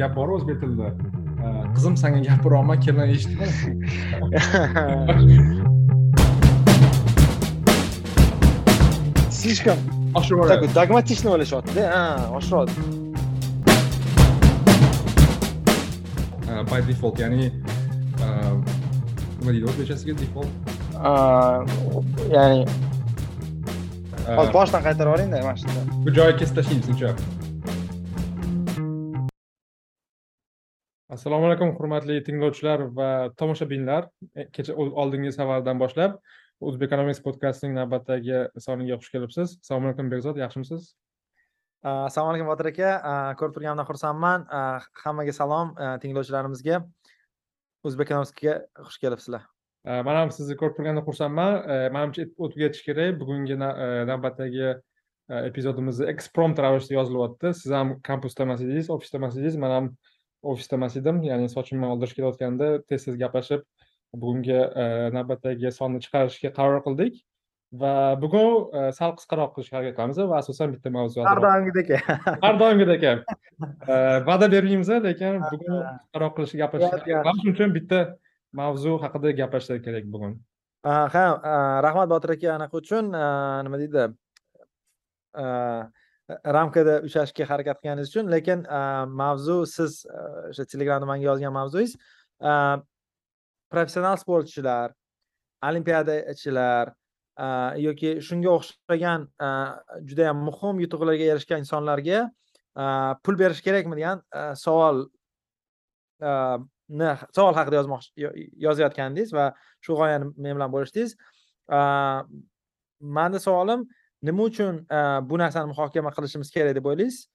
gap bor o'zbek tilida qizim sanga gapiryapman kelin eshitma слишком oshirib такой догматичный o'ylashyaptida? Ha oshiradi by default ya'ni nima deydi o'zbekchasiga default. Ya'ni hozir boshdan qaytarib yuboringda mana shunda. bu joyi kesib tashlaymiz sizncha assalomu alaykum hurmatli tinglovchilar va tomoshabinlar. E, kecha oldingi safardan boshlab o'zbek economics podcastining navbatdagi soniga xush kelibsiz. Assalomu alaykum bekzod yaxshimisiz? Assalomu alaykum botir aka. Ko'rib turganimdan xursandman. Hammaga salom tinglovchilarimizga. O'zbek economicsga xush kelibsizlar. Uh, man ham sizni ko'rib turgandan xursandman. Manimcha o'tib ketish kerak bugungi na- navbatdagi epizodimizni eksprompt ravishda yozilyapti. Siz ham kampusda emas edingiz ofisda emas edingiz man ham ofisda emas edim. Ya'ni sochimni oldirish kelayotganda tez tez gaplashib bugungi uh, navbatdagi sonni chiqarishga qaror qildik. Va bugun uh, sal qisqaroq qilishga harakat qilamiz va asosan bitta mavzu har doimgidek har doimgidek Uh, va'da bermaymiz lekin bugun qisqaroq qilishga gaplashishga shuning uchun bitta mavzu haqida gaplashsak kerak bugun. Ha rahmat botir aka anaqa uchun. Nima deydi ramkada ushlashga harakat qilganingiz uchun lekin mavzu siz o'sha telegramda manga yozgan mavzuingiz professional sportchilar olimpiadachilar yoki shunga o'xshagan judayam muhim yutuqlarga erishgan insonlarga pul berish kerakmi degan savol ni savol haqida yozmoqchi yozayotgandingiz va shu g'oyani men bilan bo'lishdingiz. Mani savolim nima uchun e, bu narsani muhokama qilishimiz kerak deb o'ylaysiz?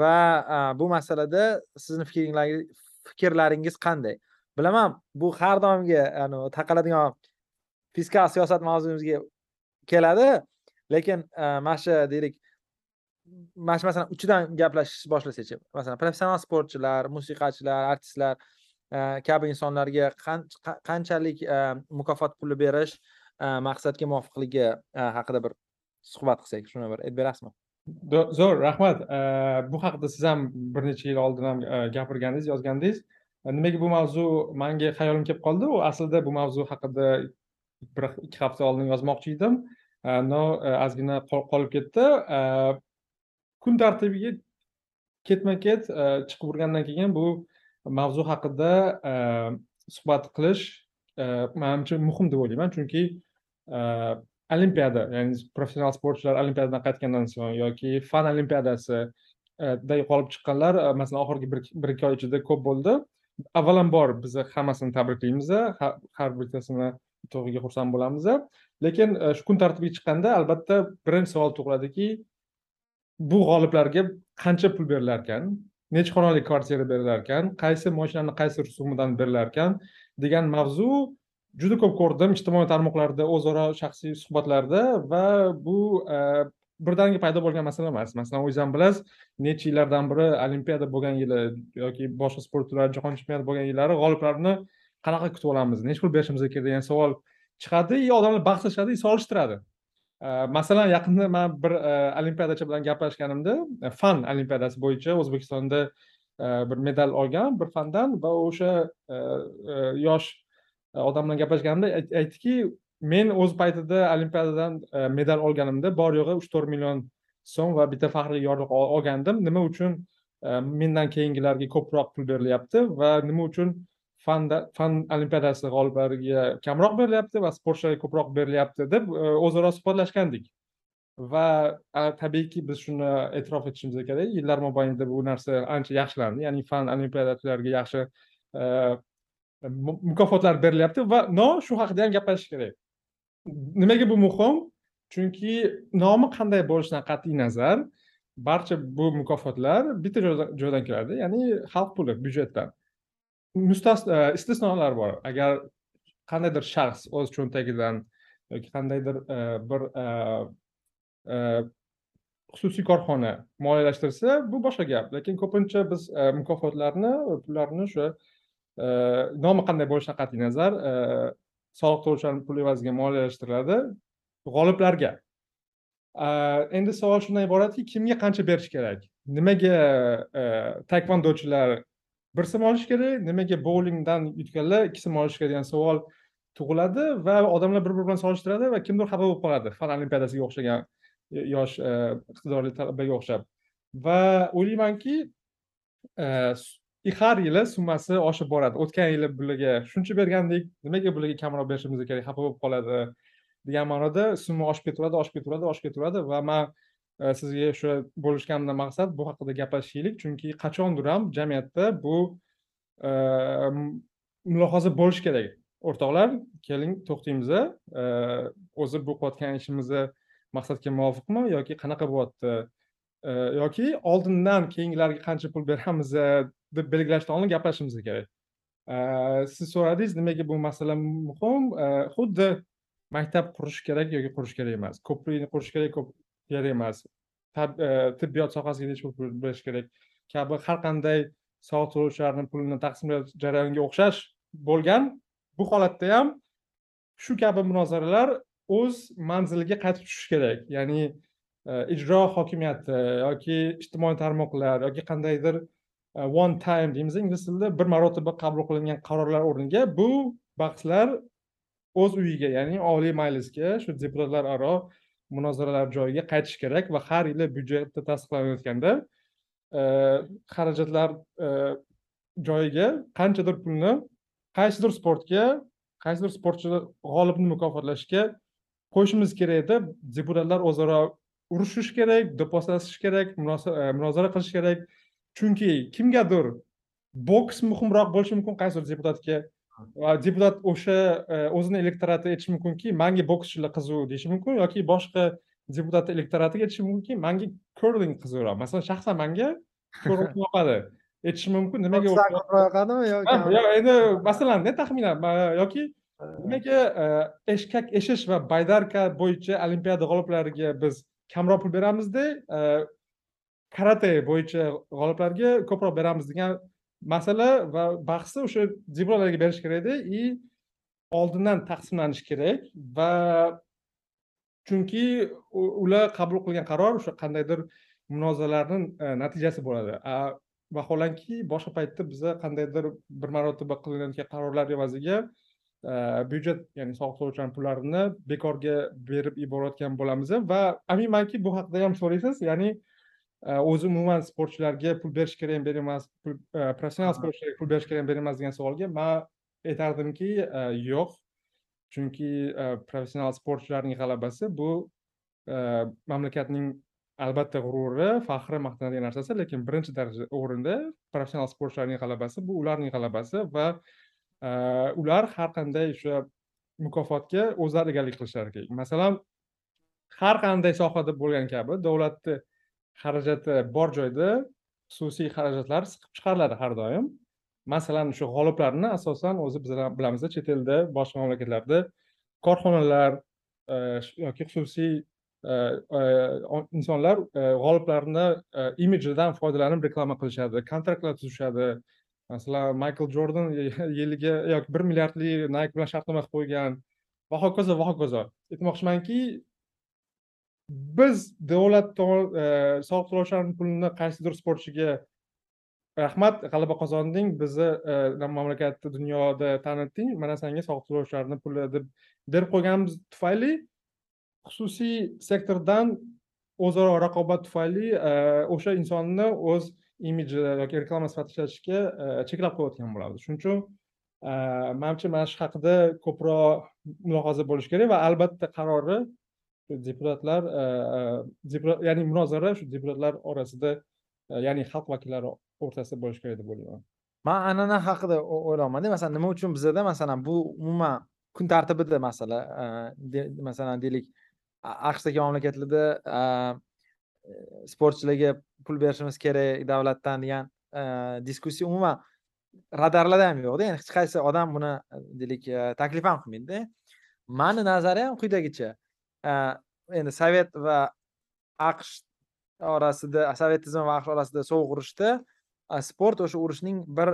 Va e, bu masalada sizni fikrlaringiz qanday? Bilaman bu har doimgi taqaladigan fiskal siyosat mavzuyimizga keladi lekin e, mana shu deylik mana shu masalan uchidan gaplashishni boshlasak masalan professional sportchilar musiqachilar artistlar kabi insonlarga qanchalik mukofot puli berish maqsadga muvofiqligi haqida bir suhbat qilsak shuni bir aytib berasizmi? Zo'r rahmat. Bu haqida siz ham bir necha yil oldin ham e, gapirgandingiz yozgandingiz. E, nimaga bu mavzu manga xayolim kelib qoldi? U aslida bu mavzu haqida bir ikki hafta oldin yozmoqchi edim. E, no ozgina qolib ketdi. Kun tartibiga ketma ket chiqib urgandan keyin bu mavzu haqida suhbat qilish uh, manimcha muhim deb o'ylayman. Chunki olimpiada ya'ni professional sportchilar olimpiadadan qaytgandan so'ng yoki fan olimpiadasida e, g'olib chiqqanlar e, masalan oxirgi bir ikki oy ichida ko'p bo'ldi. Avvalambor biz hammasini tabriklaymiz har bittasini yutug'iga xursand bo'lamiz. Lekin e, shu kun tartibiga chiqqanda albatta birinchi savol tug'iladiki bu g'oliblarga qancha pul berilar ekan necha xonali kvartira berilar ekan qaysi moshinani qaysi sumidan berilar ekan degan mavzu juda ko'p ko'rdim ijtimoiy tarmoqlarda o'zaro shaxsiy suhbatlarda va bu e, birdaniga paydo bo'lgan masala emas. Masalan o'zingiz ham bilasiz necha yillardan beri olimpiada bo'lgan yili yoki boshqa sport turlari jahon chempionati bo'lgan yillari g'oliblarni qanaqa kutib olamiz necha pul berishimiz kerak degan savol chiqadi. И odamlar bahslashadi и solishtiradi. E, masalan yaqinda man bir e, olimpiadachi bilan gaplashganimda fan olimpiadasi bo'yicha o'zbekistonda bir medal olgan bir fandan va o'sha yosh Э, odam bilan gaplashganimda aytdiki men o'z paytida olimpiadadan e, medal olganimda bor yo'g'i uch to'rt million so'm va bitta faxriy yorliq olgandim. Nima uchun? E, mendan keyingilarga ko'proq pul berilyapti va nima uchun fanda fan olimpiadasi g'oliblariga kamroq berilyapti va sportchilarga ko'proq berilyapti deb e, o'zaro suhbatlashgandik. Va tabiiyki biz shuni e'tirof etishimiz kerak. Yillar mobaynida bu narsa ancha yaxshilandi ya'ni fan olimpiadachilariga yaxshi mukofotlar berilyapti va no shu haqida ham gaplashish kerak. Nimaga bu muhim? Chunki nomi qanday bo'lishidan qat'iy nazar barcha bu mukofotlar bitta joydan- keladi ya'ni xalq puli byudjetdan. Mustasno e, istisnolar bor. Agar qandaydir shaxs o'z cho'ntagidan yoki qandaydir e, bir e, xususiy korxona moliyalashtirsa bu boshqa gap. Lekin ko'pincha biz mukofotlarni pullarni o'sha Э, nomi qanday bo'lishidan qat'iy nazar э, soliq to'lovchilarni pul evaziga moliyalashtiriladi g'oliblarga. Э, endi savol shundan iboratki kimga qancha berish kerak? Nimaga e, taekvondochilar bir sim olish kerak nimaga bowlingdan yutganlar ikki sim olish kerak degan savol tug'iladi va odamlar bir biri bilan solishtiradi va kimdir xafa bo'lib qoladi. Fan olimpiadasiga o'xshagan e, yosh e, iqtidorli talabaga o'xshab. Va o'ylaymanki и har yili summasi oshib boradi. O'tgan yili bularga shuncha bergandik. Nimaga bularga kamroq berishimiz kerak? Xafa bo'lib qoladi degan ma'noda summa oshib ketaveradi oshib ketaveradi oshib ketaveradi va man e, sizga o'sha bo'lishganimdan maqsad bu haqida gaplashishlik. Chunki qachondir ham jamiyatda bu e, mulohaza bo'lishi kerak. O'rtoqlar keling to'xtaymiz e, o'zi bu qilayotgan ishimizni maqsadga muvofiqmi yoki qanaqa bo'lyapti? Yoki oldindan keyingilarga qancha pul beramiz deb belgilashdan oldin gaplashishimiz kerak siz so'radingiz nimaga bu masala muhim? Xuddi maktab qurish kerak yoki qurish kerak emas ko'prikni qurish kerak kerak emas. Tibbiyot sohasiga necha pul berish kerak. Kabi har qanday soliq to'lovchilarni pulini taqsimlash jarayoniga o'xshash bo'lgan bu holatda ham shu kabi munozaralar o'z manziliga qaytib tushishi kerak. Ya'ni ijro hokimiyati yoki ijtimoiy tarmoqlar yoki qandaydir Uh, one time deymiz ingliz tilida bir marotaba qabul qilingan qarorlar o'rniga bu bahslar o'z uyiga ya'ni oliy majlisga shu deputatlar aro munozaralar joyiga qaytish kerak va har yili byudjetda tasdiqlanayotganda uh, xarajatlar uh, joyiga qanchadir pulni qaysidir sportga qaysidir sportchi g'olibni mukofotlashga qo'yishimiz kerak deb deputatlar o'zaro urushish kerak do'pposlashish kerak munozara qilish kerak. Chunki kimgadir boks muhimroq bo'lishi mumkin qaysidir deputatga? Va deputat o'sha e, o'zini elektorati aytishi mumkinki manga bokschilar qiziq deyishi mumkin yoki boshqa deputat elektoratiga aytishi mumkinki manga kurling qiziqroq. Masalan shaxsan manga yoqadi aytishi mumkin. Nimaga yoqadimi yoki endi masalanda taxminan? Yoki nimaga e, eshkak eshish va baydarka bo'yicha olimpiada g'oliblariga biz kamroq pul beramizda karate bo'yicha g'oliblarga ko'proq beramiz degan masala va bahsni o'sha deputatlarga berish kerak edi. И oldindan taqsimlanishi kerak va chunki ular qabul qilgan qaror o'sha qandaydir munozaralarni e, natijasi bo'ladi. Vaholanki boshqa paytda biza qandaydir bir marotaba qilinayotgan qarorlar evaziga e, byudjet ya'ni soliq to'lovchilarni pullarini bekorga berib yuborayotgan bo'lamiz va aminmanki bu haqida ham so'raysiz ya'ni o'zi umuman sportchilarga pul berish kerakmi kerak emas professional sportchilarga pul berish kerakmi kerak emas degan savolga man aytardimki yo'q. Chunki professional sportchilarning g'alabasi bu mamlakatning albatta g'ururi faxri maqtanadigan narsasi lekin birinchi daraja o'rinda professional sportchilarning g'alabasi bu ularning g'alabasi va ular har qanday o'sha mukofotga o'zlari egalik qilishlari kerak. Masalan har qanday sohada bo'lgan kabi davlatni xarajati bor joyda xususiy xarajatlar siqib chiqariladi har doim. Masalan shu g'oliblarni asosan o'zi biz bilamiz chet elda boshqa mamlakatlarda korxonalar e, yoki xususiy e, e, insonlar g'oliblarni imijidan foydalanib reklama qilishadi kontraktlar tuzishadi. Masalan maykl jordan yiliga yoki bir milliardli nike bilan shartnoma qilib qo'ygan va hokazo va hokazo. Aytmoqchimanki biz davlat e, soliq to'lovchilarni pulini qaysidir sportchiga rahmat g'alaba qozonding bizni e, mamlakatni dunyoda tanitding mana senga soliq to'lovchilarni puli deb berib qo'yganimiz tufayli. Xususiy sektordan o'zaro raqobat tufayli e, o'sha insonni o'z imiji yoki reklama sifatida ishlatishga cheklab qo'yayotgan bo'ladi shuning uchun manimcha mana shu haqida ko'proq mulohaza bo'lishi kerak va albatta qarori deputatlar e, e, ya'ni munozara shu deputatlar orasida e, ya'ni xalq vakillari o'rtasida bo'lishi kerak deb o'ylayman. Man an'ana haqida o'ylayapmanda masalan nima uchun bizada masalan bu umuman kun tartibida masala masalan deylik aqshdagi mamlakatlarda sportchilarga pul berishimiz kerak davlatdan degan diskussiya umuman radarlarda ham yo'qda. Ya'ni hech qaysi odam buni deylik taklif ham qilmaydida. Mani nazariyam quyidagicha Э, endi sovet va aqsh orasida sovet tizimi va aqsh orasida sovuq urushda e, sport o'sha urushning bir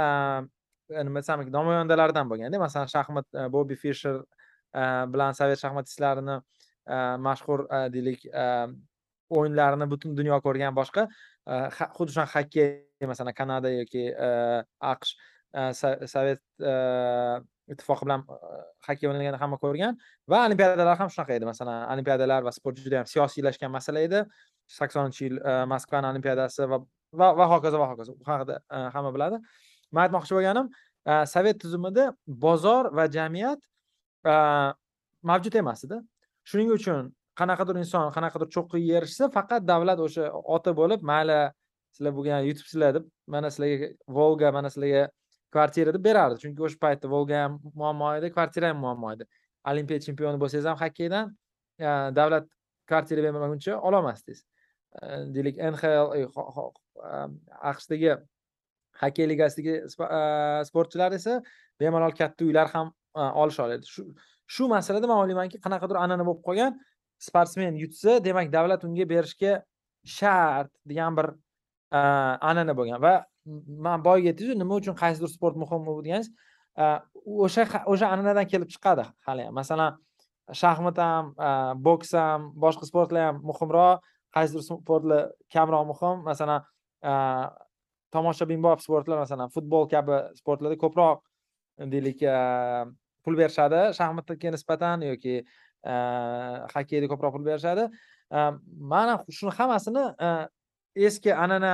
e, nima desam namoyandalaridan bo'lganda masalan shaxmat e, bobi fisher bilan sovet shaxmatistlarini mashhur deylik o'yinlarini butun dunyo ko'rgan boshqa xuddi shunaqa xokkey masalan kanada yoki aqsh Э, sovet э, ittifoqi bilan э, e, xokkey o'ynaganini hamma ko'rgan va olimpiadalar ham shunaqa edi. Masalan olimpiadalar va sport juda yam siyosiylashgan masala edi. Saksoninchi yil e, moskvani olimpiadasi va va hokazo va hokazo. Bu haqida e, hamma biladi. Man aytmoqchi bo'lganim e, sovet tuzumida bozor va jamiyat mavjud emas edi. Shuning uchun qanaqadir inson qanaqadir cho'qqiga erishsa faqat davlat o'sha oti bo'lib mayli sizlar bo'lgan yutibsizlar deb mana sizlarga volga mana sizlarga kvartirada berardi. Chunki o'sha paytda volga ham muammo edi kvartira ham muammo edi olimpiya chempioni bo'lsangiz ham xokkeydan e, davlat kvartira bermaguncha ololmasdingiz. E, deylik nhl e, aqshdagi xokkey ligasidagi sportchilar esa bemalol katta uylar ham olish olisha oladi shu shu masalada man o'ylaymanki qanaqadir an'ana bo'lib qolgan sportsmen yutsa demak davlat unga berishga shart degan bir an'ana bo'lgan va man boyagi aytdingizu nima uchun qaysidir sport muhim bu deganingiz o'sha o'sha an'anadan kelib chiqadi hali. Ham masalan shaxmat ham boks ham boshqa sportlar ham muhimroq. Qaysidir sportlar kamroq muhim? Masalan tomoshabinbob sportlar masalan futbol kabi sportlarda ko'proq deylik pul berishadi shaxmatga nisbatan yoki xokkeyda ko'proq pul berishadi. Mana shuni hammasini eski an'ana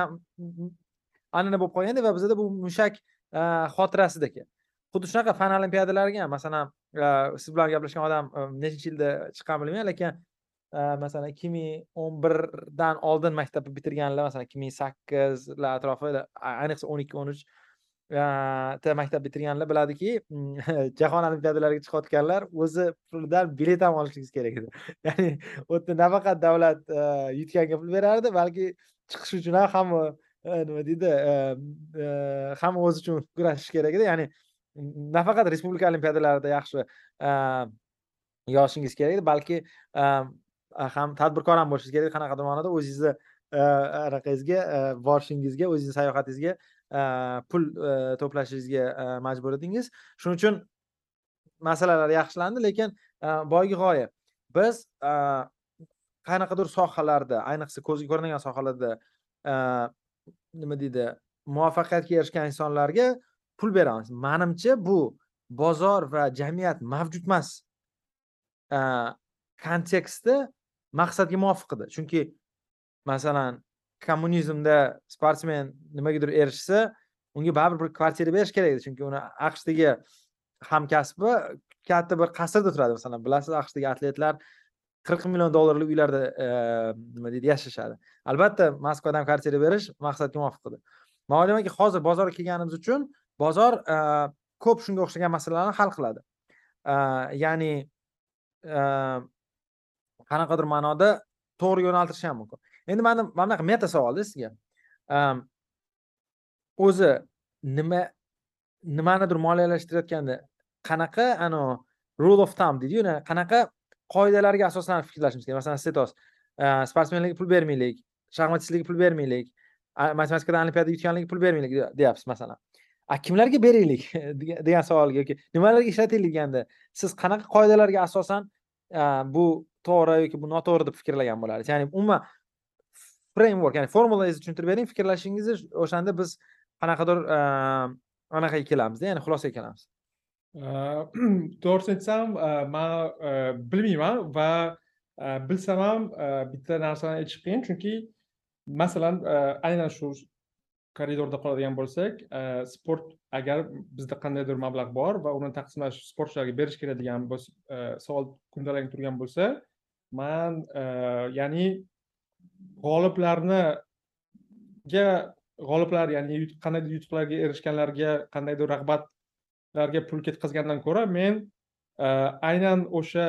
an'ana bo'lib qolgan va bizada bu mushak e, xotirasida ekan xuddi shunaqa fan olimpiadalariga ham masalan e, siz bilan gaplashgan odam e, nechinchi yilda chiqqan bilmayman lekin masalan ikki ming o'n birdan oldin maktabni bitirganlar masalan ikki ming sakkizlar atrofida ayniqsa o'n ikki o'n uch ta maktab bitirganlar biladiki jahon olimpiadalariga chiqayotganlar o'zi pulidan bilet ham olishingiz kerak edi. Ya'ni u yerda nafaqat davlat yutganga pul berardi balki chiqish uchun ham hamma nima deydi e, e, hamma o'zi uchun kurashish kerak edi. Ya'ni nafaqat respublika olimpiadalarida yaxshi e, yozishingiz kerak edi balki ham tadbirkor ham bo'lishingiz kerak qanaqadir ma'noda o'zingizni anaqangizga borishingizga o'zingizni sayohatingizga pul to'plashingizga majbur edingiz. Shuning uchun masalalar yaxshilandi lekin boyagi g'oya biz qanaqadir sohalarda ayniqsa ko'zga ko'rinadigan sohalarda nima deydi muvaffaqiyatga erishgan insonlarga pul beramiz. Manimcha bu bozor va jamiyat mavjud emas. Kontekstda maqsadga muvofiq edi chunki masalan kommunizmda sportsmen nimagadir erishsa unga baribir bir kvartira berish kerak edi. Chunki uni aqshdagi hamkasbi katta bir qasrda turadi. Masalan bilasiz aqshdagi atletlar qirq million dollarlik uylarda e, nima deydi yashashadi. Albatta moskvadan kvartira berish maqsadga muvofiq edi. Man o'ylaymanki hozir bozorga kelganimiz uchun bozor e, ko'p shunga o'xshagan masalalarni hal qiladi. E, ya'ni qanaqadir ma'noda to'g'ri yo'naltirishi ham mumkin. Endi mana mana bunaqa meta savolda sizga. O'zi nima nimanidir moliyalashtirayotganda qanaqa anavi rule of thumb deydiyu qanaqa qoidalarga asoslanib fikrlashimiz kerak. Masalan siz aytyapsiz e, sportsmenlarga pul bermaylik shaxmatchilarga pul bermaylik matematikadan olimpiada yutganlarga pul bermaylik deya- deyapsiz masalan. A kimlarga beraylik degan savolga yoki nimalarga ishlataylik deganda siz qanaqa qoidalarga asosan e, bu to'g'ri yoki bu noto'g'ri deb fikrlagan bo'larsiz ya'ni umuman framework ya'ni formulangizni tushuntirib bering fikrlashingizni o'shanda biz qanaqadir e, anaqaga kelamizda ya'ni xulosaga kelamiz. To'g'risini aytsam man bilmayman va э, bilsam ham э, bitta narsani aytish qiyin. Chunki masalan e, aynan shu koridorda qoladigan bo'lsak e, sport agar bizda qandaydir mablag' bor va uni taqsimlash sportchilarga berish kerak degan savol kundalang turgan bo'lsa man e, ya'ni g'oliblarni ga g'oliblar ya'ni qandaydir yutuqlarga erishganlarga qandaydir ularga pul ketkazgandan ko'ra men e, aynan o'sha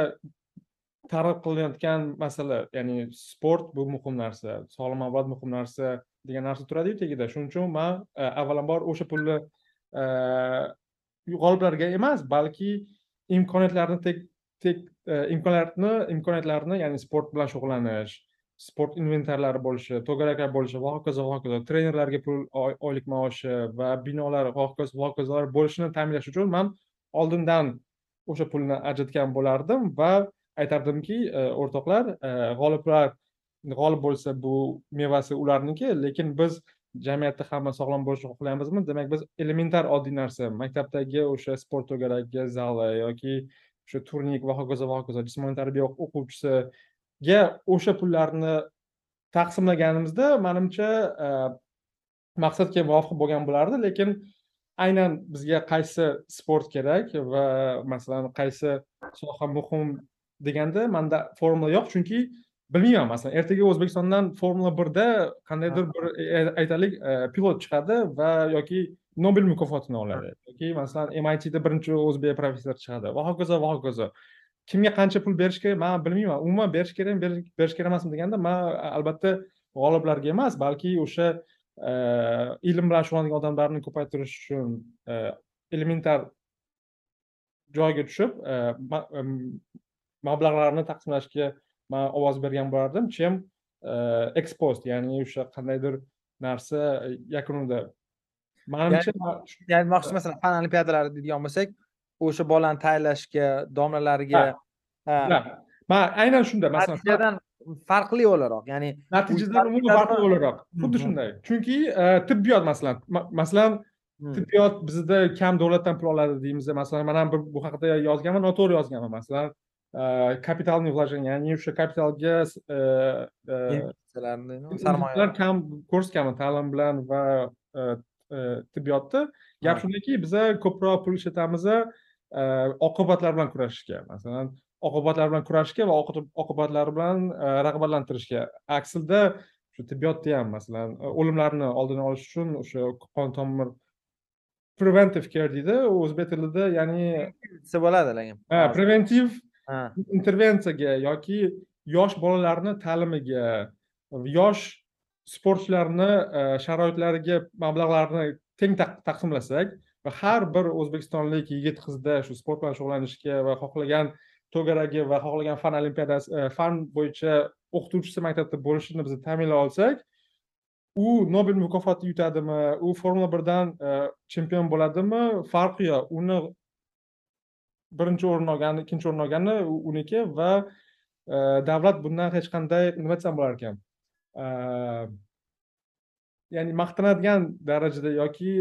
targ'ib qilinayotgan masala ya'ni sport bu muhim narsa sog'lom muhim narsa degan narsa turadiyu tagida. Shuning uchun man e, avvalambor o'sha pulni e, g'oliblarga emas balki imkoniyatlarni tek tek e, imkoniyatni imkoniyatlarni ya'ni sport bilan shug'ullanish sport inventarlari bo'lishi to'garaklar bo'lishi va hokazo va hokazo trenerlarga pul oylik maoshi va binolar va hokazo va hokazolar bo'lishini ta'minlash uchun man oldindan o'sha pulni ajratgan bo'lardim va aytardimki e, o'rtoqlar e, g'oliblar g'olib bo'lsa bu mevasi ularniki lekin biz jamiyatda hamma sog'lom bo'lishni xohlaymizmi? Demak biz elementar oddiy narsa maktabdagi o'sha sport to'garagi zali yoki o'sha turnik va hokazo va hokazo jismoniy tarbiya o'quvchisiga o'sha pullarni taqsimlaganimizda manimcha e, maqsadga muvofiq bo'lgan bo'lardi. Lekin aynan bizga qaysi sport kerak va masalan qaysi soha muhim deganda manda formula yo'q. Chunki bilmayman masalan ertaga o'zbekistondan formula birda qandaydir bir e, aytaylik e, pilot chiqadi va yoki nobel mukofotini oladi. Yoki masalan mitda birinchi o'zbek professor chiqadi va hokazo va hokazo kimga qancha pul berish kerak man bilmayman. Umuman berish kerakmi berish kerak emasmi deganda man albatta g'oliblarga emas balki o'sha e, ilm bilan shug'ullanadigan odamlarni ko'paytirish uchun e, elementar joyga tushib e, mablag'larni taqsimlashga man ovoz bergan bo'lardim. Chem ekspost ya'ni o'sha qandaydir narsa yakunida. Manimcha ya'ni masalan fan olimpiadalari deydigan bo'lsak o'sha bolani tayyorlashga domlalariga man aynan shunda masalan farqli o'laroq ya'ni natijadan umuman farqli o'laroq. Xuddi shunday. Chunki e, tibbiyot masalan masalan tibbiyot bizda kam davlatdan pul oladi deymiz masalan man ham bu haqida yozganman noto'g'ri yozganman masalan kapitalniy вложение ya'ni o'sha kapitalga sarmoya kam ko'rsatganman ta'lim bilan va e, e, tibbiyotda. Gap shundaki biza ko'proq pul ishlatamiz oqibatlar bilan kurashishga masalan oqibatlar bilan kurashishga va oqibatlar bilan rag'batlantirishga. Aksida shu tibbiyotda ham masalan e, o'limlarni oldini olish uchun o'sha qon tomir preventive care deydi o'zbek tilida ya'ni bo'ladi ha preventiv intervensiyaga yoki yosh bolalarni ta'limiga yosh sportchilarni sharoitlariga mablag'larni teng taqsimlasak va har bir o'zbekistonlik yigit qizda shu sport bilan shug'ullanishga va xohlagan to'garagi va xohlagan fan olimpiadasi e, fan bo'yicha o'qituvchisi maktabda bo'lishini biz ta'minlay olsak u nobel mukofoti yutadimi u formula birdan e, chempion bo'ladimi farqi yo'q. Uni birinchi o'rin olgani ikkinchi o'rin olgani uniki va e, davlat bundan hech qanday nima desam bo'lar ekan ya'ni maqtanadigan darajada yoki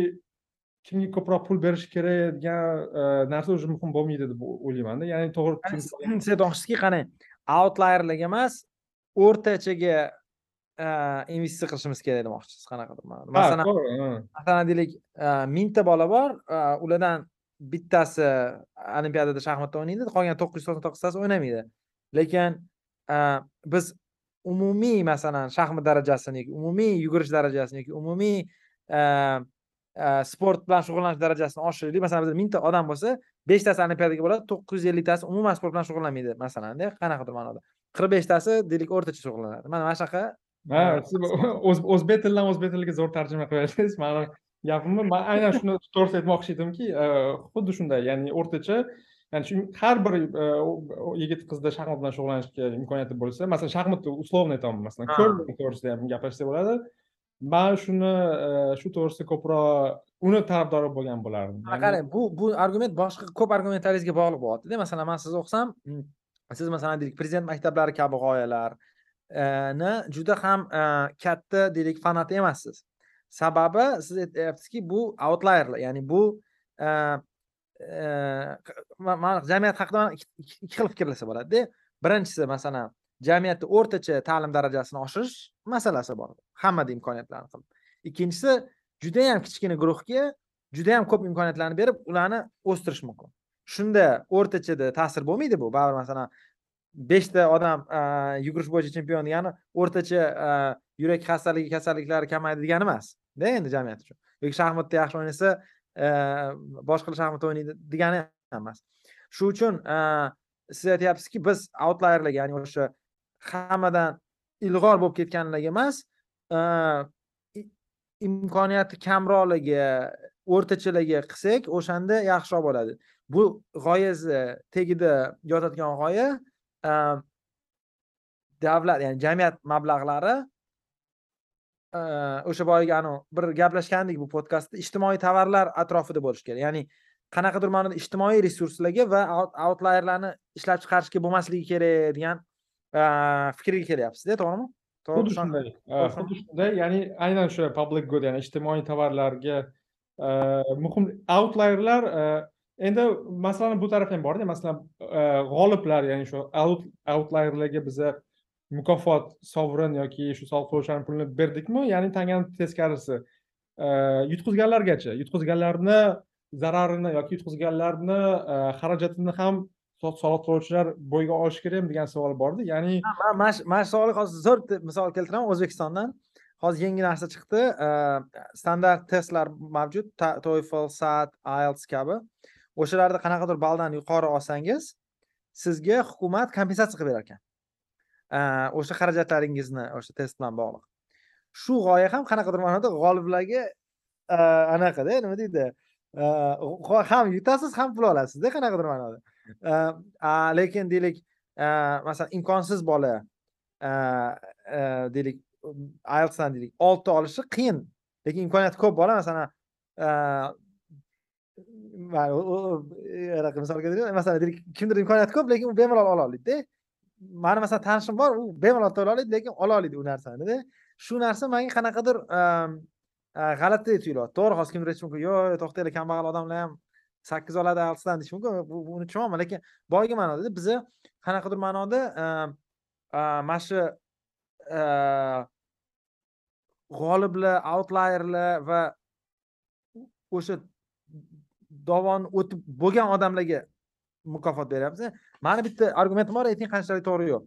kimga ko'proq pul berish kerak degan narsa уже muhim bo'lmaydi deb o'ylaymanda. Ya'ni to'g'ri siz aytmoqchisizki qarang outlayerlik emas o'rtachaga investitsiya qilishimiz kerak demoqchisiz qanaqadir masalan masalan deylik mingta bola bor ulardan bittasi olimpiadada shaxmatda o'ynaydi qolgan to'qqiz yuz to'qson to'qqiztasi o'ynamaydi. Lekin biz umumiy masalan shaxmat darajasini yoki umumiy yugurish darajasini yoki umumiy sport bilan shug'ullanish darajasini oshiraylik. Masalan bizda mingta odam bo'lsa beshtasi olimpiadaga boradi to'qqiz yuz elliktasi umuman sport bilan shug'ullanmaydi masalanda qanaqadir ma'noda. Qirq beshtasi deylik o'rtacha shug'ullanadi. Mana mana shunaqa. Ha siz o'zbek tilidan o'zbek tiliga zo'r tarjima qilyapsiz mani gapimni man aynan shuni to'g'risida aytmoqchi edimki xuddi shunday ya'ni o'rtacha ya'ni shu har bir yigit qizda shaxmat bilan shug'ullanishga imkoniyati bo'lsa masalan shaxmatni условно aytaman masalan kurling to'g'risida ham gapirishsa bo'ladi man shuni e, shu to'g'risida ko'proq uni tarafdori bo'lgan bo'lardim. Qarang bu bu argument boshqa ko'p argumentlaringizga bog'liq bo'lyaptida masalan man sizni o'qisam mm, siz masalan deylik prezident maktablari kabi g'oyalarni juda ham e, katta deylik fanati emassiz. Sababi siz aytyapsizki bu outlayerlar ya'ni bu e, man jamiyat haqida ikki xil fikrlasa bo'ladida birinchisi masalan jamiyatda o'rtacha ta'lim darajasini oshirish masalasi bor. Hammada imkoniyatlarni qilib ikkinchisi judayam kichkina guruhga judayam ko'p imkoniyatlarni berib ularni o'stirish mumkin shunda o'rtachada ta'sir bo'lmaydi bu. Baribir masalan beshta odam yugurish bo'yicha chempion degani o'rtacha yurak xastaligi kasalliklari kamaydi degani emasda endi jamiyat uchun. Yoki shaxmatda yaxshi o'ynasa boshqalar shaxmat o'ynaydi degani ham emas. Shu uchun siz aytyapsizki biz outlayerlar ya'ni o'sha hammadan ilg'or bo'lib ketganligi emas imkoniyati kamroqligi o'rtachalarga qilsak o'shanda yaxshiroq bo'ladi. Bu g'oyasi tagida yotadigan g'oya davlat ya'ni jamiyat mablag'lari o'sha boyagi anavi bir gaplashgandik bu podkastda ijtimoiy tovarlar atrofida bo'lishi kerak. Ya'ni qanaqadir ma'noda ijtimoiy resurslarga va outlayerlarni ishlab chiqarishga bo'lmasligi kerak degan fikrga kelyapsizda to'g'rimi to'g'ri xuddi shunday xuddi shunday ya'ni aynan shu public good ya'ni ijtimoiy tovarlarga uh, muhim outlierlar uh, endi masalani bu tarafi ham borda masalan uh, g'oliblar ya'ni shu out outlierlarga biza mukofot sovrin yoki shu soliq to'lovchilarni pulini berdikmi ya'ni tangani teskarisi. Yutqizganlargacha yutqizganlarni zararini yoki yutqizganlarni xarajatini ham soliq to'lovchilar bo'yga olishi kerakmi degan savol bordi. Ya'ni man mana shu- savolga hozir zo'r misol keltiraman o'zbekistondan. Hozir yangi narsa chiqdi. Standart testlar mavjud. Toefl sat ielts kabi. O'shalarda qanaqadir balldan yuqori olsangiz sizga hukumat kompensatsiya qilib berar ekan o'sha xarajatlaringizni o'sha test bilan bog'liq. Shu g'oya ham qanaqadir ma'noda g'oliblarga anaqada nima deydi? Ham yutasiz ham pul olasizda qanaqadir ma'noda. Lekin deylik masalan imkonsiz bola deylik ielsdan deylik olti olishi qiyin lekin imkoniyati ko'p bola masalan э, э, misolga misol masalan deylik kimdir imkoniyati ko'p lekin u bemalol ola oladida mani masalan tanishim bor u bemalol to'la oladi lekin ola oladi u narsanida. Shu narsa menga qanaqadir e, g'alati tuyulyapti. To'g'ri hozir kimdir aytishi mumkin yo'q to'xtanglar kambag'al odamlar ham sakkiz oladi altisdan deyish mumkin. Bu- buni tushunyapman lekin boyagi ma'noda biza qanaqadir ma'noda mana shu e, g'oliblar outlayerlar va o'sha dovon o'tib bo'lgan odamlarga mukofot beryapmiz. Mani bitta argumentim bor ayting qanchalik to'g'ri yo'q.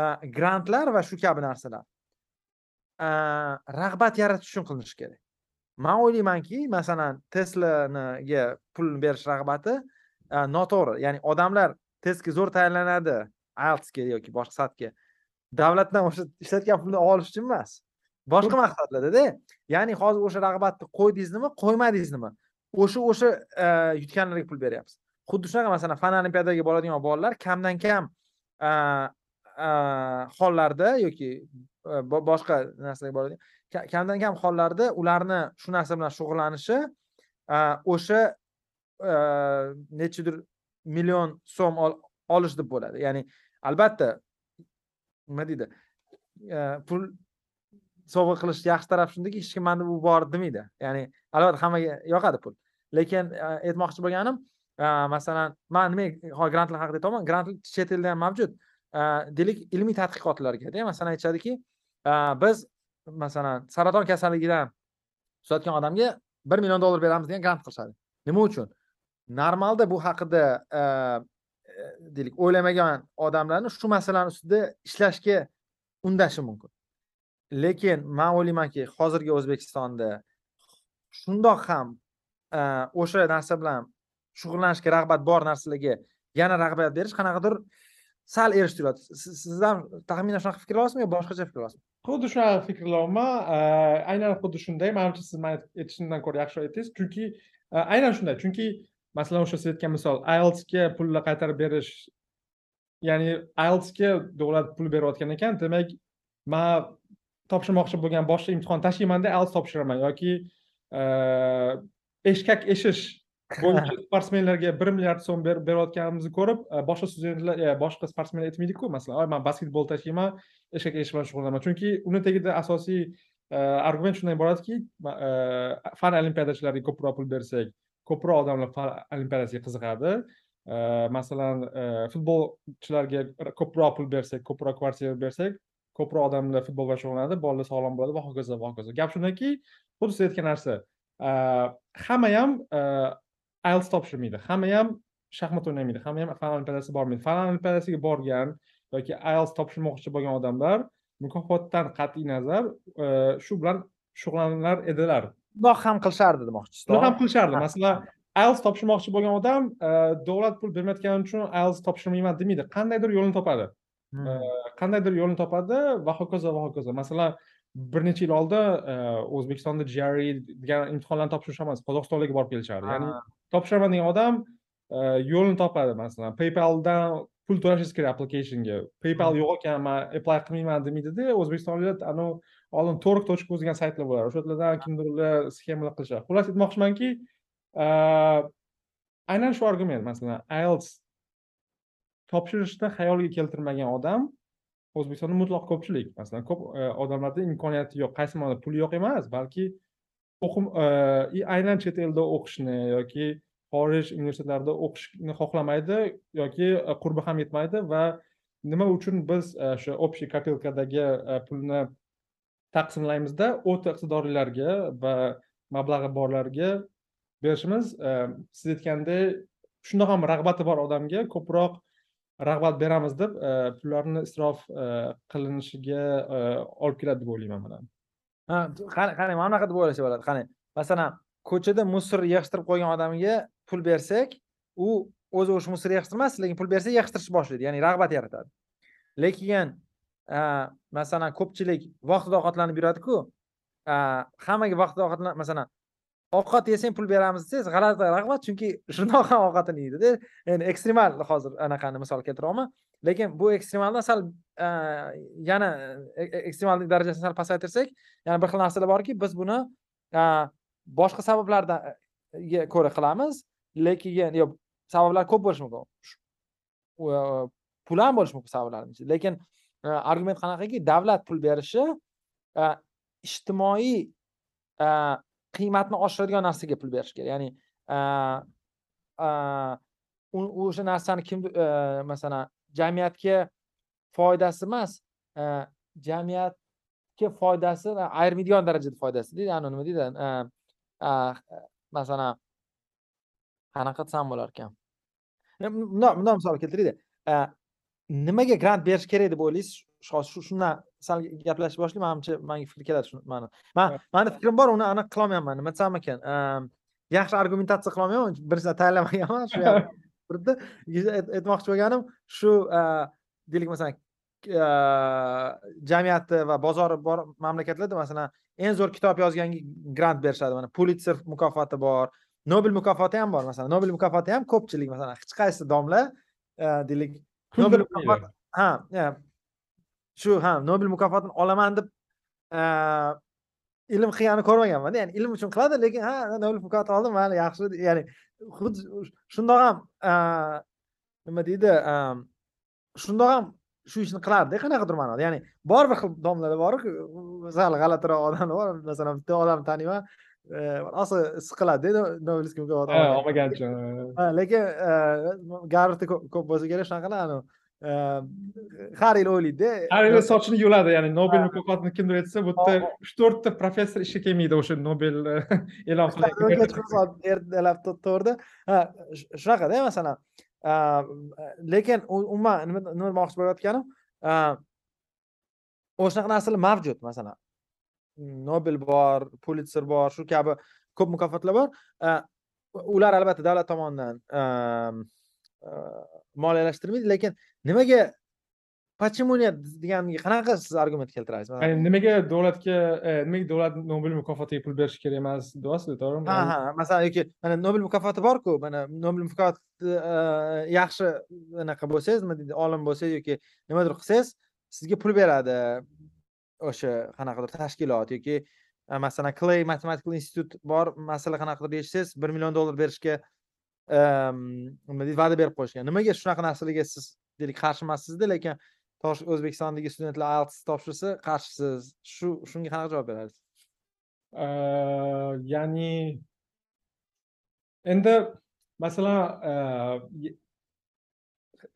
E, grantlar va shu kabi narsalar e, rag'bat yaratish uchun qilinishi kerak. Man o'ylaymanki masalan teslaniga pulni berish rag'bati uh, noto'g'ri. Ya'ni odamlar testga zo'r tayyorlanadi ieltsga yoki boshqa satga. Davlatdan o'sha ishlatgan pulni olish uchun emas. Boshqa maqsadlardada. Ya'ni hozir o'sha rag'batni qo'ydingizmi qo'ymadingizmi o'sha o'sha uh, yutganlarga pul beryapsiz. Xuddi shunaqa masalan fan olimpiadaga boradigan bolalar kamdan kam uh, hollarda yoki boshqa narsalarga boradigan kamdan kam hollarda ularni shu narsa bilan shug'ullanishi o'sha э, nechidir million so'm olish deb bo'ladi. Ya'ni albatta nima deydi? Э, pul sovg'a qilish yaxshi taraf shundaki hech kim manda bu bor demaydi ya'ni albatta hammaga yoqadi pul. Lekin e, aytmoqchi bo'lganim e, masalan man nima hozir grantlar haqida aytyapman grantlar chet elda ham mavjud. E, deylik ilmiy tadqiqotlargada masalan aytishadiki Э, biz masalan saraton kasalligidan tuzatgan odamga bir million dollar beramiz degan grant qilishadi. Nima uchun? Normalda bu haqida e, e, deylik o'ylamagan odamlarni shu masalani ustida ishlashga undashi mumkin. Lekin man o'ylaymanki hozirgi o'zbekistonda shundoq ham e, o'sha narsa bilan shug'ullanishga rag'bat bor narsalarga yana rag'bat berish qanaqadir sal erish tuyuladi siz ham taxminan shunaqa fikr olasizmi yo boshqacha fikr olasizmi? Xuddi shunaqa fikrlayapman aynan xuddi shunday manimcha siz man aytishimdan ko'ra yaxshiroq aytdingiz chunki aynan shunday chunki masalan o'sha siz aytgan misol IELTSga pulni qaytarib berish ya'ni IELTSga davlat pul berayotgan ekan demak man topshirmoqchi bo'lgan boshqa imtihon tashlaymanda IELTS topshiraman yoki eshkak eshish bo'yicha sportsmenlarga bir milliard so'm ber- berayotganimizni ko'rib uh, boshqa studentlar e, boshqa sportsmenlar aytmaydiku masalan "Oy, man basketbol tashlayman eshak eshish bilan shug'ullanaman chunki uni tagida asosiy uh, argument shundan iboratki fan olimpiadachilariga ko'proq pul bersak ko'proq odamlar fan olimpiadasiga qiziqadi. Masalan futbolchilarga ko'proq pul bersak ko'proq kvartira bersak ko'proq odamlar futbol bilan shug'ullanadi bolalar sog'lom bo'ladi va hokazo va hokazo. Gap shundaki xuddi siz aytgan narsa hamma ham IELTS topshirmaydi hamma ham shaxmat o'ynamaydi hamma ham fan olimpiadasiga bormaydi. Fan olimpiadasiga borgan yoki IELTS topshirmoqchi bo'lgan odamlar mukofotdan qat'iy nazar uh, shu bilan shug'ullanar edilar. Bundoq ham qilishardi demoqchisiz buni ham qilishardi. Ha, masalan IELTS topshirmoqchi bo'lgan odam uh, davlat pul bermayotgani uchun IELTS topshirmayman demaydi qandaydir yo'lini topadi. Hmm. qandaydir yo'lini topadi va hokazo va hokazo. Masalan bir necha yil oldin uh, o'zbekistonda GRE degan imtihonlarni topshirish emas qozog'istonlarga borib kelishardi. Ya'ni topshiraman degan odam uh, yo'lini topadi masalan. Paypaldan pul to'lashingiz kerak applicationga. Paypal yo'q ekan man apply qilmayman demaydida o'zbekistonliklar anavi oldin torg точка degan saytlar bo'ladi. O'sha yerlardan kimdirlar sxemalar qilishadi. Xullas aytmoqchimanki uh, aynan shu argument masalan IELTS topshirishni xayoliga keltirmagan odam o'zbekistonda mutlaq ko'pchilik masalan ko'p e, odamlarda imkoniyati yo'q. Qaysi ma'noda puli yo'q emas balki o'qim e, aynan chet elda o'qishni yoki xorij universitetlarida o'qishni xohlamaydi yoki e, qurbi ham yetmaydi va nima uchun biz o'sha общий kopilkadagi pulni taqsimlaymizda o'ta iqtidorlilarga va mablag'i borlarga berishimiz siz aytgandek shundoq ham rag'bati bor odamga ko'proq rag'bat beramiz deb e, pullarni isrof e, qilinishiga e, olib keladi deb o'ylayman man ha qani qani mana bunaqa deb o'ylasa bo'ladi qani masalan ko'chada musor yig'ishtirib qo'ygan odamga pul bersak u o'zi o'sha musor yig'ishtirmas lekin pul bersa yig'ishtirishni boshlaydi ya'ni rag'bat yaratadi. Lekin masalan ko'pchilik vaqtida ovqatlanib yuradiku hammaga vaqtida ovqatlan masalan ovqat yesang pul beramiz desangiz g'alati rag'bat chunki shundoq ham ovqatini yeydida. Endi ekstremal hozir anaqani misol keltiryapman lekin bu ekstremaldan sal yana e, e, ekstremallik darajasini sal pasaytirsak yana bir xil narsalar borki biz buni boshqa sabablardan e, ko'ra qilamiz. Lekin yo sabablar ko'p bo'lishi mumkin. Pul ham bo'lishi mumkin sabablarni ichida. Lekin argument qanaqaki davlat pul berishi ijtimoiy qiymatni oshiradigan narsaga pul berish kerak. Ya'ni o'sha narsani kim e, masalan jamiyatga foydasi emas e, jamiyatga foydasi ayirmaydigan darajada foydasi deydi anavi nima deydi e, masalan qanaqa desam bo'larkan bundoq bundoq misol keltiraylik. Nimaga grant berish kerak deb o'ylaysiz? Hozir shundan sal gaplashib boshlayman manimcha manga fikr keladi shu mani. Man mani fikrim bor uni aniq qilolmayapman nima desam ekan. Yaxshi argumentatsiya qilolmayman birinchidan tayyorlamaganman shu ham aytmoqchi bo'lganim shu deylik masalan jamiyati va bozori bor mamlakatlarda masalan eng zo'r kitob yozganga grant berishadi. Mana pulitser mukofoti bor nobel mukofoti ham bor masalan. Nobel mukofoti ham ko'pchilik masalan hech qaysi domla deylik nobel ha shu ha nobel mukofotini olaman deb ilm qilganini ko'rmaganmanda ya'ni ilm uchun qiladi lekin ha nobel mukofoti oldim mayli yaxshi ya'ni xuddi shundoq ham nima deydi shundoq ham shu ishni qilardida qanaqadir ma'noda ya'ni bor bir xil domlalar borku sal g'alatiroq odamlar bor masalan bitta odamni taniyman rosa siqiladida nobelskiy mukofot olmagan uchun lekin garvardda ko'p bo'lsa kerak shunaqalar har yil o'ylaydida har yili sochini yuladi ya'ni nobel mukofotini kimdir aytsa bu yerda uch to'rtta professor ishga kelmaydi o'sha nobel e'lon qilingan ertalab to'g'rida. Ha shunaqada masalan lekin umuman nima demoqchi bo'layotganim o'shunaqa narsalar mavjud masalan nobel bor pulitser bor shu kabi ko'p mukofotlar bor. Ular albatta davlat tomonidan moliyalashtirmaydi lekin nimaga почему нет deganiga qanaqa siz argument keltirasiz? Nimaga davlatga e, nimaga davlat nobel mukofotiga pul berishi kerak emas deyapsiz to'g'rimi? Ha ha masalan yoki mana nobel mukofoti borku mana nobel mukofoti e, yaxshi anaqa bo'lsangiz nima deydi olim bo'lsangiz yoki nimadir qilsangiz sizga pul beradi o'sha qanaqadir tashkilot yoki e, masalan clay mathematical institute bor masala qanaqadir yechsangiz bir million dollar berishga nima deydi va'da berib qo'yishgan nimaga shunaqa narsalarga siz deylik qarshi emassizda lekin o'zbekistondagi studentlar ielts topshirsa qarshisiz shu shunga qanaqa javob berasiz? Ya'ni endi masalan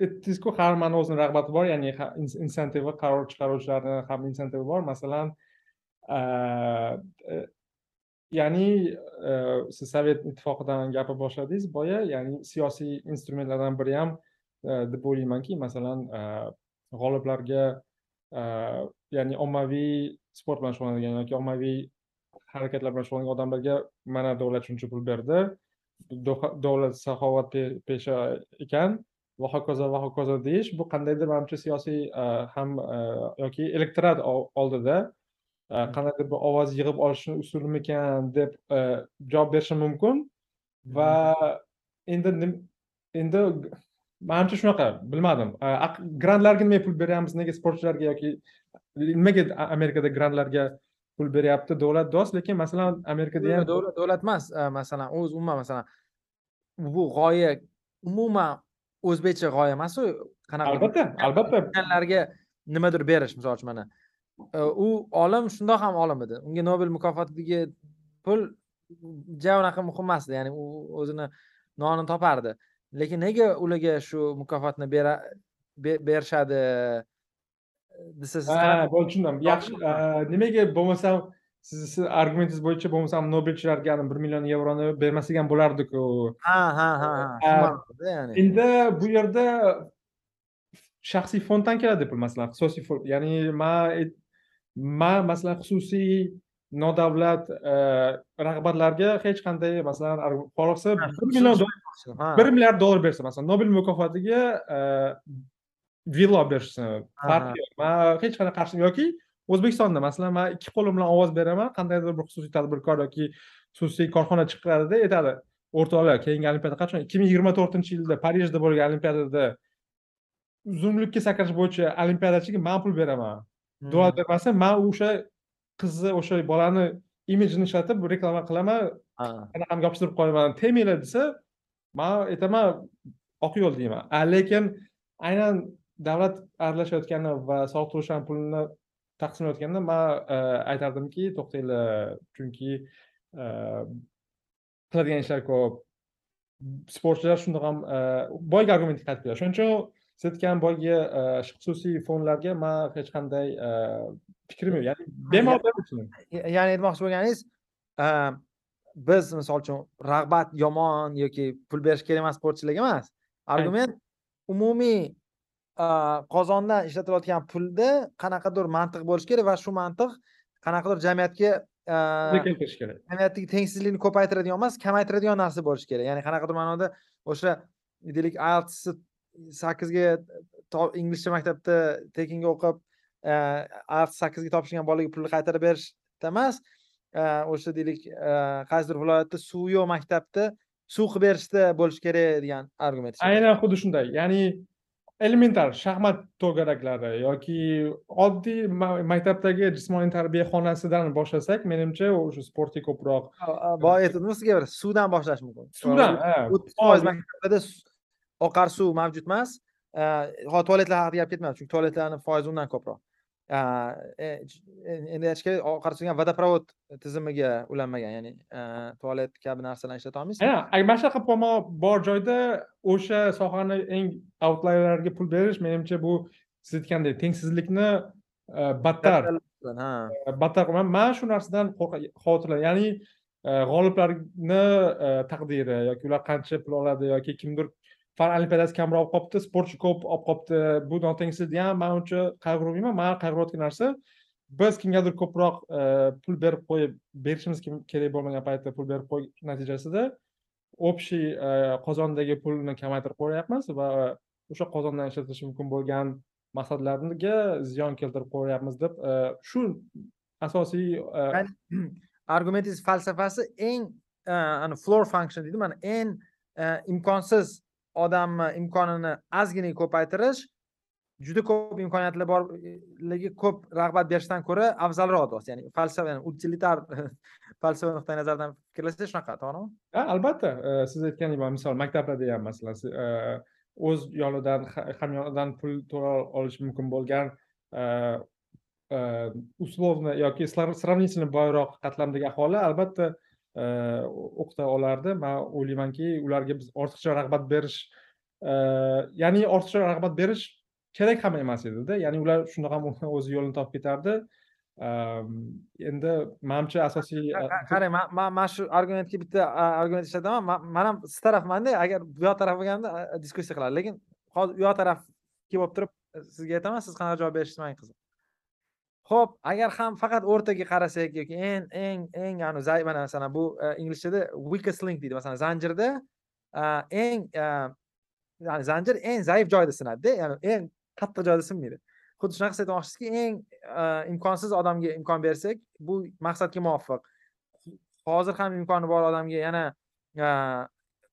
aytdingizku har mani o'zini rag'bati bor ya'ni insentivi qaror chiqaruvchilarni ham insentivi bor. Masalan e-, ya'ni siz sovet ittifoqidan gapirib boshladingiz boya ya'ni siyosiy instrumentlardan biri ham deb o'ylaymanki masalan g'oliblarga ya'ni ommaviy sport bilan shug'ullanadigan yoki ommaviy harakatlar bilan shug'ullangan odamlarga mana davlat shuncha pul berdi davlat saxovatpesha ekan va hokazo va hokazo deyish bu qandaydir manimcha siyosiy ham yoki elektorat oldida qandaydir bir ovoz yig'ib olishni usulimikan deb javob berishim mumkin va endi endi manimcha shunaqa bilmadim. Grantlarga nimaga pul beryapmiz? Nega sportchilarga yoki nimaga amerikada grantlarga pul beryapti? Davlat do'st lekin masalan amerikada ham davlat davlat emas masalan o'zi umuman masalan bu g'oya umuman o'zbekcha g'oya emasu qanaqa albatta albatta. Nimadir berish misol uchun mana. U olim shundoq ham olim edi. Unga nobel mukofotidagi pul ja unaqa muhim emasdi ya'ni u o'zini nonini topardi lekin nega ularga shu mukofotni berishadi? Desa siz tushundim yaxshi. Nimaga bo'lmasam siz siz argumentingiz bo'yicha bo'lmasam nobelchilarga bir million yevroni bermasak ham bo'lardiku. Ha ha ha endi bu yerda shaxsiy fonddan keladi pul masalan xususiy fond ya'ni man man masalan xususiy nodavlat rag'batlarga hech qanday masalan xohlasa bir million bir milliard dollar bersa masalan nobel mukofotiga villo berishsin farqi yo'q man hech qanday qarshilik yoki o'zbekistonda masalan man ikki qo'lim bilan ovoz beraman qandaydir bir xususiy tadbirkor yoki xususiy korxona chiqaradida aytadi o'rtoqlar keyingi olimpiada qachon? ikki ming yigirma to'rtinchi yilda parijda bo'lgan olimpiadada. Uzunlikka sakrash bo'yicha olimpiadachiga man pul beraman. Duo bermasa man o'sha qizni o'sha bolani imijini ishlatib reklama qilaman anaqamga yopishtirib qo'yaman tegmanglar desa man aytaman oq yo'l deyman. Lekin aynan davlat aralashayotgani va soliq to'lashgan pulni taqsimlayotganda man e, aytardimki to'xtanglar chunki e, qiladigan ishlar ko'p. Sportchilar shundoq ham e, boyagi argumentga qaytib keladi shuning uchun siz aytgan boyagi xususiy fondlarga man hech qanday fikrim yo'q. Ya'ni bemalol ya'ni aytmoqchi bo'lganingiz biz misol uchun rag'bat yomon yoki pul berish kerak emas sportchilarga emas. Argument umumiy qozondan ishlatilayotgan pulda qanaqadir mantiq bo'lishi kerak va shu mantiq qanaqadir jamiyatga keltirish kerak. jamiyatdagi tengsizlikni ko'paytiradigan emas kamaytiradigan narsa bo'lishi kerak. Ya'ni qanaqadir ma'noda o'sha deylik ieltsni sakkizga inglizcha maktabda tekinga o'qib ielts sakkizga topshirgan bolaga pulni qaytarib berishda emas. O'sha deylik qaysidir viloyatda suvi yo'q maktabda suv qilib berishda bo'lishi kerak degan argument aynan xuddi shunday ya'ni elementar shaxmat to'garaklari yoki oddiy maktabdagi jismoniy tarbiya xonasidan boshlasak menimcha o'sha sportga ko'proq boya aytdingiz sizga suvdan boshlash mumkin. Suvdan o'ttiz foiz maktablarda oqar suv mavjud emas. Hozir tualetlar haqida gap ketmayapti chunki tualetlarni foizi undan ko'proq. E, endi aytish kerak oqar suv vodoprovod tizimiga ulanmagan ya'ni tualet kabi narsalarni ishlata olmaysiz. Ha mana shunaqa muammo bor joyda o'sha sohani eng outlayerlarga pul berish menimcha bu siz aytgandek tengsizlikni battar battar man shu narsadan xavotirlanman ya'ni g'oliblarni taqdiri yoki ular qancha pul oladi yoki kimdir fan olimpiadasi kamroq olib qolibdi sportchi ko'p olib qolibdi bu notengsizlik ham man uncha qayg'urmayman man qayg'urayotgan narsa biz kimgadir ko'proq e, pul berib qo'yib berishimiz kerak bo'lmagan paytda pul berib qo'yish natijasida общий e, qozondagi pulni kamaytirib qo'yyapmiz va o'sha qozondan ishlatilishi mumkin bo'lgan maqsadlarga ziyon keltirib qo'yyapmiz deb e, shu asosiy argumentingiz falsafasi eng floor function deydi mana eng imkonsiz odamni imkonini ozgina ko'paytirish juda ko'p imkoniyatlar borligi ko'p rag'bat berishdan ko'ra afzalroq deyapsiz ya'ni falsafa ya'ni utilitar falsafa nuqtai nazaridan fikrlasa shunaqa to'g'rimi? Ha albatta. Siz aytgandek misol maktablarda ham masalan o'z yonidan hamyonidan pul to'la olish mumkin bo'lgan условно yoki сравнительно boyroq qatlamdagi aholi albatta o'qita olardi. Man o'ylaymanki ularga biz ortiqcha rag'bat berish ya'ni ortiqcha rag'bat berish kerak ham emas edida. Ya'ni ular shundoq ham o'zi yo'lini topib ketardi. Endi manimcha asosiy qarang man mana shu argumentga bitta argument ishlataman. Man ham siz tarafmanda agar bu yoq taraf bo'lganda diskussiya qilardi lekin hozir u yoq taraf kelib turib sizga aytaman siz qanaqa javob berishingiz mening qiziq ho'p agar ham faqat o'rtaga qarasak yoki eng eng eng zaif mana masalan bu e, inglizchada weakest link deydi. Masalan zanjirda e, eng e, ya'ni zanjir eng zaif joyda sinadida ya'ni eng qattiq joyda sinmaydi xuddi shunaqa siz aytmoqchisizki eng imkonsiz odamga imkon bersak bu maqsadga muvofiq. Hozir ham imkoni bor odamga yana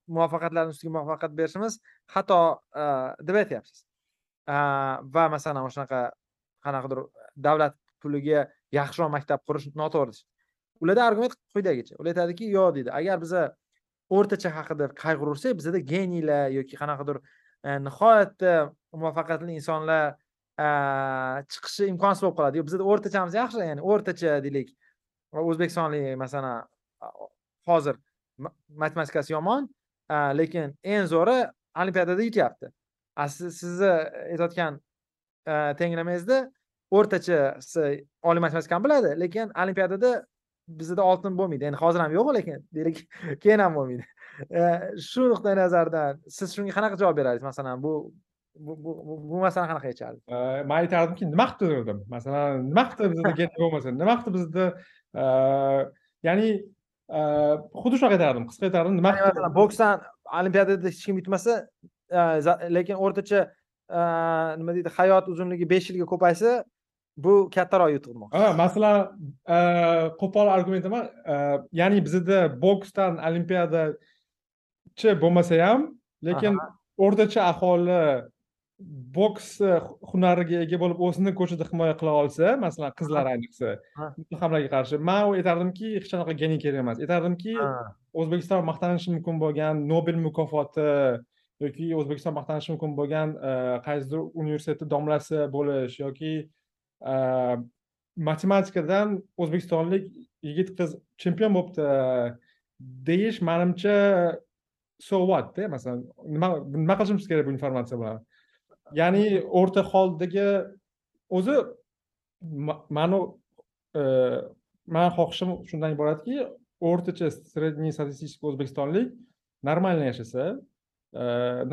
muvaffaqiyatlarni ustiga muvaffaqiyat berishimiz xato deb aytyapsiz. Va masalan shunaqa qanaqadir davlat puliga yaxshiroq maktab qurish noto'g'ri ularda argument quyidagicha ular aytadiki yo'q deydi agar biza o'rtacha haqida qayg'urursak bizada geniylar yoki qanaqadir e, nihoyatda muvaffaqiyatli insonlar e, chiqishi imkonsiz bo'lib qoladi. Bizada o'rtachamiz yaxshi ya'ni o'rtacha deylik. O'zbekistonlik masalan hozir matematikasi yomon lekin eng zo'ri olimpiadada yutyapti. Sizni aytayotgan e, tenglamangizda o'rtachasi oliy matematikani biladi lekin olimpiadada bizada oltin bo'lmaydi. Endi hozir ham yo'q lekin deylik keyin ham bo'lmaydi. Shu nuqtai nazardan siz shunga qanaqa javob berasiz masalan bu bu bu masalani qanaqa yechardingiz man aytardimki nima qilibdi dedim masalan nima qilibdi bizada gen bo'lmasa? Nima qilibdi bizda ya'ni xuddi shunaqa aytardim qisqa aytardim nima masalan boksdan olimpiadada hech kim yutmasa lekin o'rtacha nima deydi hayot uzunligi besh yilga ko'paysa bu kattaroq yutuq masalan qo'pol argument emas ya'ni bizada boksdan olimpiadachi bo'lmasa ham lekin o'rtacha aholi boks hunariga ega bo'lib o'zini ko'chada himoya qila olsa masalan qizlar ayniqsa hamlarga qarshi man aytardimki hech qanaqa gening kerak emas. Aytardimki o'zbekiston maqtanishi mumkin bo'lgan nobel mukofoti yoki o'zbekiston maqtanishi mumkin bo'lgan qaysidir universitetni domlasi bo'lish yoki Э, matematikadan o'zbekistonlik yigit qiz chempion bo'libdi deyish manimcha so whatda masalan nima nima qilishimiz kerak bu informatsiya bilan? Ya'ni o'rta holdagi o'zi mani mani e, xohishim shundan iboratki o'rtacha средний статистический o'zbekistonlik нормально yashasa e,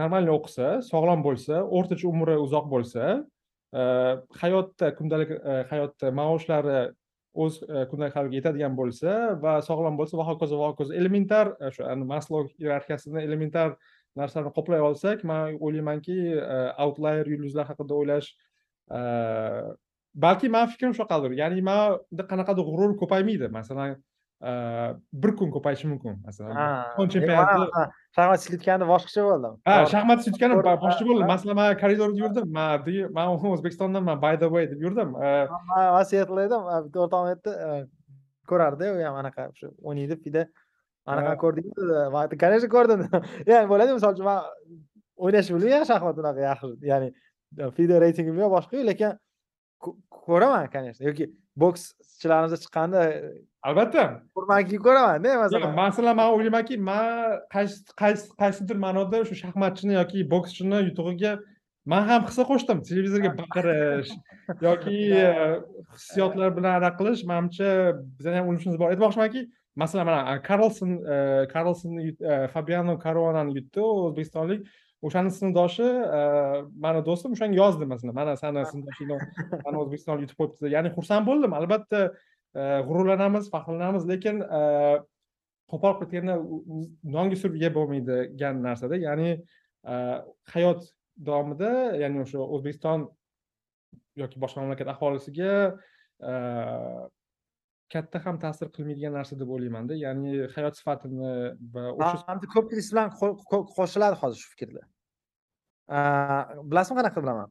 нормально o'qisa sog'lom bo'lsa o'rtacha umri uzoq bo'lsa Э, hayotda kundalik э, hayotda maoshlari э, o'z kundalik hayotga yetadigan bo'lsa va sog'lom bo'lsa va hokazo va hokazo elementar e, o'sha maslo iyerarxiyasini elementar narsalarni qoplay olsak man o'ylaymanki e, outlier yulduzlar haqida o'ylash e, balki mani fikrim shunaqadir ya'ni manda qanaqadir g'urur ko'paymaydi. Masalan bir kun ko'payishi mumkin masalan jahon chempionati shaxmat yutganda boshqacha bo'ldi. Ha shaxmat yutganda boshqa bo'ldi. Masalan man koridorda yurdim. Man man o'zbekistondanman by the way deb yurdim. Man edim bitta o'rtog'im aytdi ko'rardi u ham anaqa shu o'ynaydi fida anaqa aytdim конечно ko'rdim. Ya'ni bo'ladi misol uchun man o'ynashni bilmayman shaxmat unaqa yaxshi. Ya'ni fide reytingim yo'q boshqa lekin ko'raman конечно. Yoki bokschilarimiz chiqqanda albatta. Hurmatga ko'ramanda masalan. masalan man o'ylaymanki man qaysi qaysidir ma'noda shu shaxmatchini yoki bokschini yutug'iga man ham hissa qo'shdim. Televizorga baqirish yoki hissiyotlar bilan anaqa qilish manimcha bizani ham ulushimiz bor. Aytmoqchimanki masalan mana karlson karlson fabiano karuanani yutdi. O'zbekistonlik. O'shani sinfdoshi mani do'stim o'shanga yozdi masalan. Mana sani sinfdoshing mana o'zbekiston yutib qo'yibdi. Ya'ni xursand bo'ldim albatta Э, g'ururlanamiz faxrlanamiz lekin э, qo'pol qilib nonga surib yeb bo'lmaydigan narsada ya'ni e, hayot davomida ya'ni o'sha o'zbekiston yoki boshqa mamlakat aholisiga e, katta ham ta'sir qilmaydigan narsa deb o'ylaymanda. Ya'ni hayot sifatini va o'sha ko'pchilik bilan qo'shiladi hozir shu fikrda. E, bilasizmi qanaqa bilaman?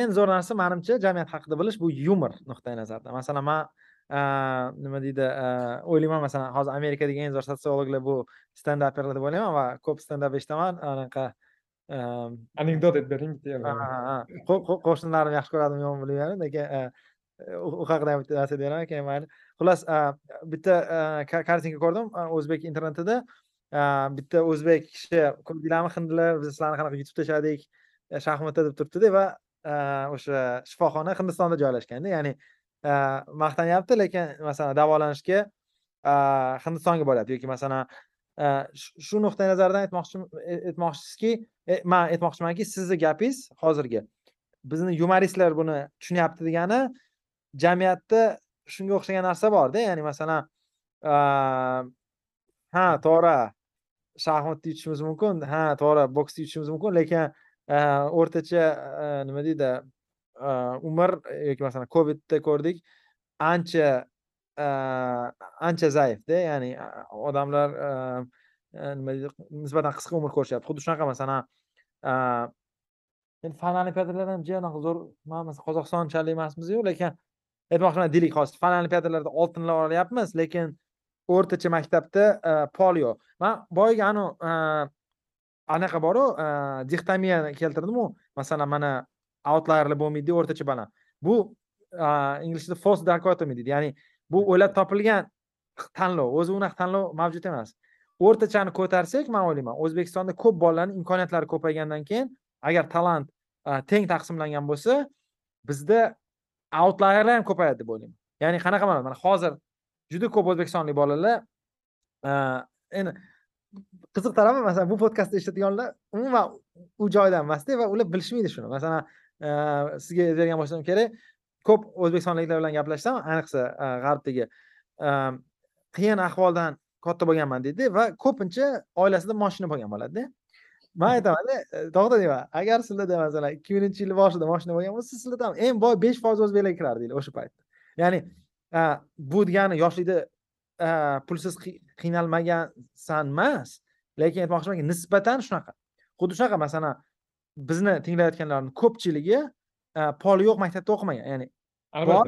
Eng zo'r narsa manimcha jamiyat haqida bilish bu yumor nuqtai nazaridan masalan man nima deydi o'ylayman masalan hozir amerikadagi eng zo'r sotsiologlar bu stendaperlar deb o'ylayman va ko'p stendap eshitaman anaqa anekdot aytib bering qo'shnilarim yaxshi ko'radimi yo'qmi bilmayman lekin u haqida bitta narsa beraman keyin mayli. Xullas bitta kartinka ko'rdim o'zbek internetida bitta o'zbek kishi ko'rdinglarmi hindlar biz sizlarni qanaqa yutib tashladik shaxmatda deb turibdida va o'sha shifoxona hindistonda joylashganda ya'ni Э, maqtanyapti lekin masalan davolanishga э, hindistonga boryapti yoki masalan э, shu nuqtai nazardan aytmoqchi e, aytmoqchisizki e, man aytmoqchimanki sizni gapingiz hozirgi. Bizni yumoristlar buni tushunyapti degani jamiyatda shunga o'xshagan narsa borda ya'ni masalan e, ha to'g'ri shaxmatda yutishimiz mumkin ha to'g'ri boksda yutishimiz mumkin lekin o'rtacha nima deydi umr yoki masalan covidda ko'rdik ancha ancha zaifda ya'ni odamlar nima deydi nisbatan qisqa umr ko'rishyapti. Xuddi shunaqa masalan endi fan olimpiadalar ham juda zo'r masalan qozog'istonchalik emasmizu lekin aytmoqchiman deylik hozir fan olimpiadalarda oltinlar olyapmiz lekin o'rtacha maktabda polio man boyagi anavi anaqa boru dixtomiyani keltirdimu masalan mana outlayerlar bo'lmaydi o'rtacha baland. Bu inglizchada false dichotomy deydi. Ya'ni bu o'ylab topilgan tanlov o'zi unaqa tanlov mavjud emas. O'rtachani ko'tarsak man o'ylayman o'zbekistonda ko'p bolalarni imkoniyatlari ko'paygandan keyin agar talant teng taqsimlangan bo'lsa bizda outlayerlar ham ko'payadi deb o'ylayman. Ya'ni qanaqa mana mana hozir juda ko'p o'zbekistonlik bolalar endi qiziq tarafi masalan bu podkastni eshitadiganlar umuman u joydan emasda va ular bilishmaydi shuni. Masalan sizga bergan bo'lsam kerak. Ko'p o'zbekistonliklar bilan gaplashsam ayniqsa g'arbdagi qiyin ahvoldan katta bo'lganman deydi va ko'pincha oilasida moshina bo'lgan bo'ladida. Man aytamanda tog'da deyman agar sizlarda masalan ikki minginchi yil boshida moshina bo'lgan bo'lsa sizlarda ham eng boy besh foiz o'zbeklar kirardi deydi o'sha paytda. Ya'ni bu degani yoshlikda pulsiz qiynalmagansan emas lekin aytmoqchimanki nisbatan shunaqa. Xuddi shunaqa masalan bizni tinglayotganlarni ko'pchiligi poli yo'q maktabda o'qimagan ya'ni bor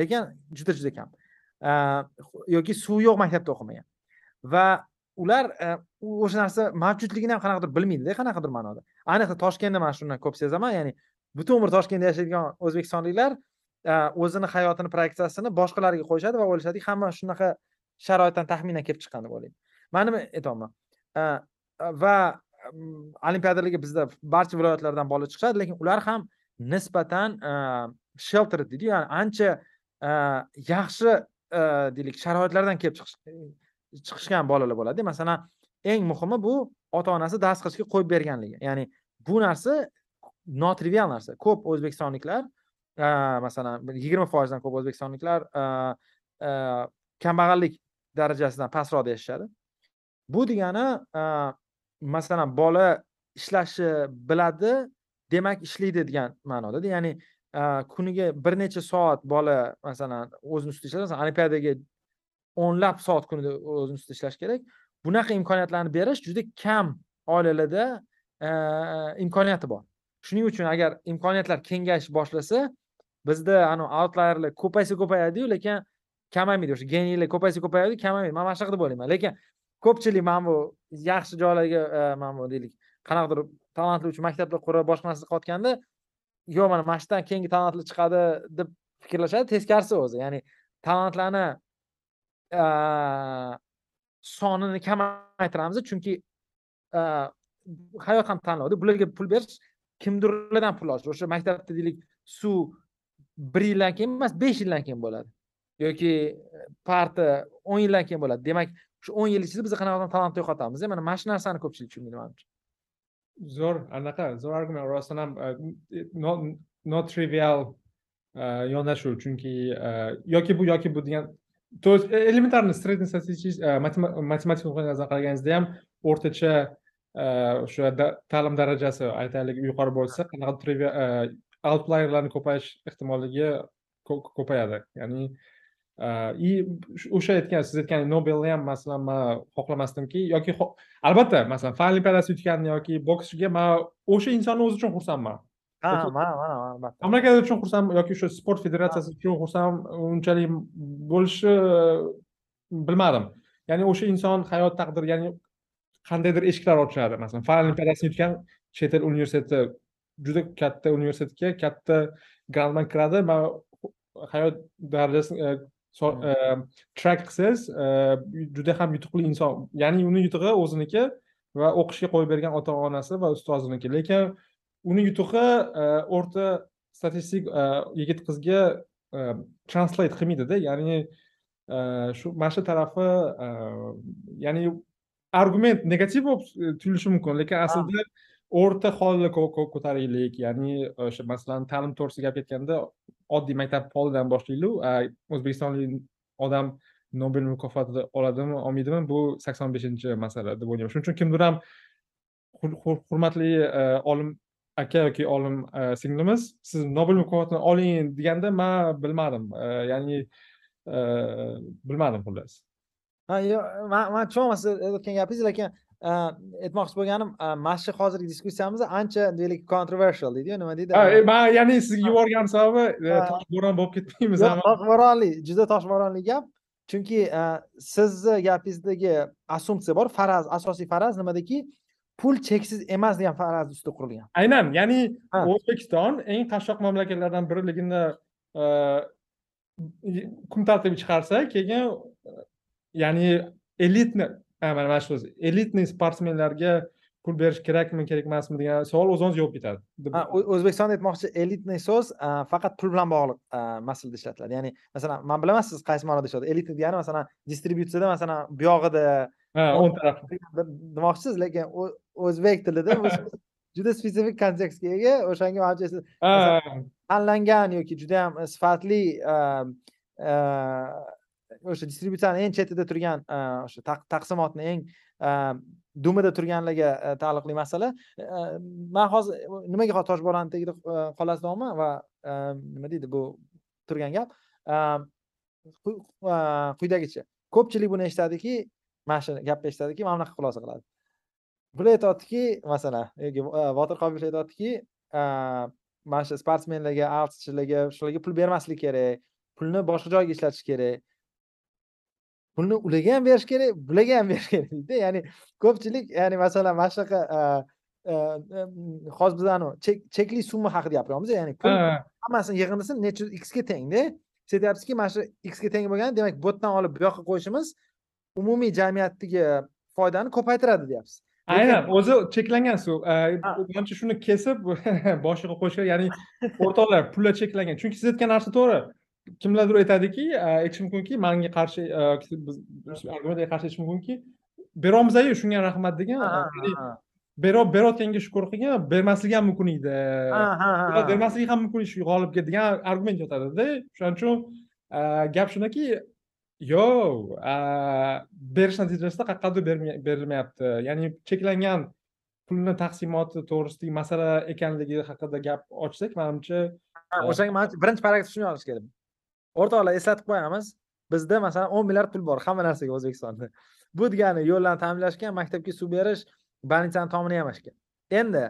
lekin juda juda kam. Yoki suvi yo'q maktabda o'qimagan. Va ular o'sha narsa mavjudligini ham qanaqadir bilmaydida qanaqadir ma'noda. Ayniqsa toshkentda man shuni ko'p sezaman ya'ni butun umr toshkentda yashaydigan o'zbekistonliklar o'zini hayotini proyeksiyasini boshqalarga qo'yishadi va o'ylashadiki hamma shunaqa sharoitdan taxminan kelib chiqqan deb o'ylaydi. Man nima aytyapman va olimpiadalarga bizda barcha viloyatlardan bola chiqishadi lekin ular ham nisbatan e, shelter deydiyu ya'ni ancha e, yaxshi e, deylik sharoitlardan kelib chiqish chiqishgan bolalar bo'ladi. Masalan eng muhimi bu ota onasi dars qilishga qo'yib berganligi. Ya'ni bu narsa notrivial narsa. Ko'p o'zbekistonliklar masalan yigirma foizdan ko'p o'zbekistonliklar kambag'allik darajasidan pastroqda yashashadi. Bu degani masalan bola ishlashi biladi demak ishlaydi degan ma'noda ya'ni kuniga bir necha soat bola masalan o'zini ustida ishlasa masalan olimpiadaga o'nlab soat kunida o'zini ustida ishlash kerak. Bunaqa imkoniyatlarni berish juda kam oilalarda imkoniyati bor. Shuning uchun agar imkoniyatlar kengayish boshlasa bizda anavi outlayerlar ko'paysa ko'payadiyu lekin kamaymaydi. O'sha geniylar ko'paysa ko'payadi kamaymaydi. Man mana shunaqa deb o'ylayman. Lekin ko'pchilik mana bu yaxshi joylarga e, mana bu deylik. Qanaqadir talantli uchun maktablar qurib boshqa narsa qilayotganda yo'q mana mana shudan keyingi talantli chiqadi deb fikrlashadi teskarisi o'zi. Ya'ni talantlarni e, sonini kamaytiramiz chunki e, hayot ham tanlovda. Bularga pul berish kimdirlardan pul olish? O'sha maktabda deylik suv bir yildan keyin emas besh yildan keyin bo'ladi. Yoki parta o'n yildan keyin bo'ladi. Demak shu o'n yil ichida biz qanaqadir talantni yo'qotamiz e, mana mana shu narsani ko'pchilik tushunmaydi manimcha zo'r anaqa zo'r argument. Rostdan ham e, not trivial e, yondashuv. Chunki yoki bu yoki bu degan то есть элементарный средний matematik nuqtai nazaridan qaraganingizda ham o'rtacha o'sha ta'lim darajasi aytaylik yuqori bo'lsa qanaqadir outlayerlarni ko'payish ehtimolligi ko'payadi. Ya'ni и o'sha aytgan siz aytgan nobelni ham masalan man xohlamasdimki yoki albatta masalan fan olimpiadasi yutganni yoki bokschiga man o'sha insonni o'zi uchun xursandman ha mana mana albatta mamlakat uchun xursandman yoki o'sha sport federatsiyasi uchun xursand unchalik bo'lishi bilmadim ya'ni o'sha inson hayot taqdiri ya'ni qandaydir eshiklar ochiladi masalan fan olimpiadasini yutgan chet el universiteti juda katta universitetga katta grant bilan kiradi man hayot darajasi track qilsangiz juda ham yutuqli inson. Ya'ni uni yutug'i o'ziniki va o'qishga qo'yib bergan ota onasi va ustoziniki lekin uni yutug'i o'rta statistik yigit qizga translate qilmaydida ya'ni shu mana shu tarafi ya'ni argument negativ bo'lib tuyulishi mumkin. Lekin aslida o'rta holni ko'taraylik. Ya'ni o'sha masalan ta'lim to'g'risida gap ketganda oddiy maktab polidan boshlaylik o'zbekistonlik odam nobel mukofotini oladimi olmaydimi? Bu sakson beshinchi masala deb o'ylayman. Shuning uchun kimdir ham hurmatli e, olim aka yoki olim e, singlimiz siz nobel mukofotini oling deganda man bilmadim. E, ya'ni bilmadim xullas. Ha yo'q man man tushunaman siz aytayotgan gapingiz lekin aytmoqchi bo'lganim mana shu hozirgi diskussiyamiz ancha deylik controversial deydiyu nima deydi? Man ya'ni sizga yuborganim sababi toshbo'ron bo'lib ketmaymiz toshbo'ronli juda toshbo'ronli gap. Chunki sizni gapingizdagi assumpsiya bor faraz asosiy faraz nimadaki pul cheksiz emas degan faraz ustida qurilgan. Aynan ya'ni o'zbekiston eng qashshoq mamlakatlardan biriligini e, kun tartibi chiqarsa keyin e, ya'ni elitni ha, mana mana shu elitniy sportsmenlarga pul berish kerakmi kerak emasmi degan savol o'z o'zidan javob ketadi. O'zbekistonda aytmoqchi elitniy so'z a, faqat pul bilan bog'liq a, masalada ishlatiladi. Ya'ni masalan man bilaman siz qaysi ma'noda ishlatadi elitniy degani masalan distributsiyada masalan buyog'ida. Ha o'ng taraf. demoqchisiz lekin o'zbek tilida bu juda spetsifik kontekstga ega o'shanga tanlangan yoki juda yam sifatli a, o'sha distributsiyani eng chetida turgan e, o'sha taqsimotni eng e, dumida turganlarga e, taalluqli masala. Man hozir nimaga hozir toshbo'roni tagida a, va nima deydi bu turgan gap? Quyidagicha ko'pchilik buni eshitadiki mana shu gapni eshitadiki mana bunaqa xulosa qiladi. Bular aytyaptiki masalan yoki botir qobilov aytyaptiki mana shu sportsmenlarga artistlarga shularga pul bermaslik kerak pulni boshqa joyga ishlatish kerak. Pulni ularga ham berish kerak bularga ham berish kerak deydi ya'ni ko'pchilik ya'ni masalan mana shunaqa hozir bizani chek- chekli summa haqida gapiryapmiz ya'ni pul ha. hammasini yig'indisi necha yuz x ga tengda siz aytyapsizki mana shu x ga teng bo'lgani demak bu yerdan olib bu yoqqa qo'yishimiz umumiy jamiyatdagi foydani ko'paytiradi deyapsiz. Aynan o'zi cheklangan suv Ha. manimcha shuni kesib boshiga qo'shgan ya'ni o'rtoqlar pullar cheklangan. Chunki siz aytgan narsa to'g'ri kimlardir aytadiki e, aytishi mumkinki manga qarshi e, argumentga qarshi aytishi mumkinki berolmasayu shunga rahmat degan bero- berayotganga shukur qilgan bermasligi ham mumkin edi. Bermasligi ham mumkin shu g'olibga degan argument yotadida shuning uchun e, gap shundaki yo'q berish natijasida qayoqqadir bermay- berilmayapti. Ya'ni cheklangan pulni taqsimoti to'g'risidagi masala ekanligi haqida gap ochsak manimcha Ha, o'shanga birinchi paragrafda shuni yozish kerak o'rtoqlar eslatib qo'yamiz. Bizda masalan o'n milliard pul bor hamma narsaga o'zbekistonda. Bu degani yo'llarni ta'minlashga maktabga suv berish больницani tomini yamashga. Endi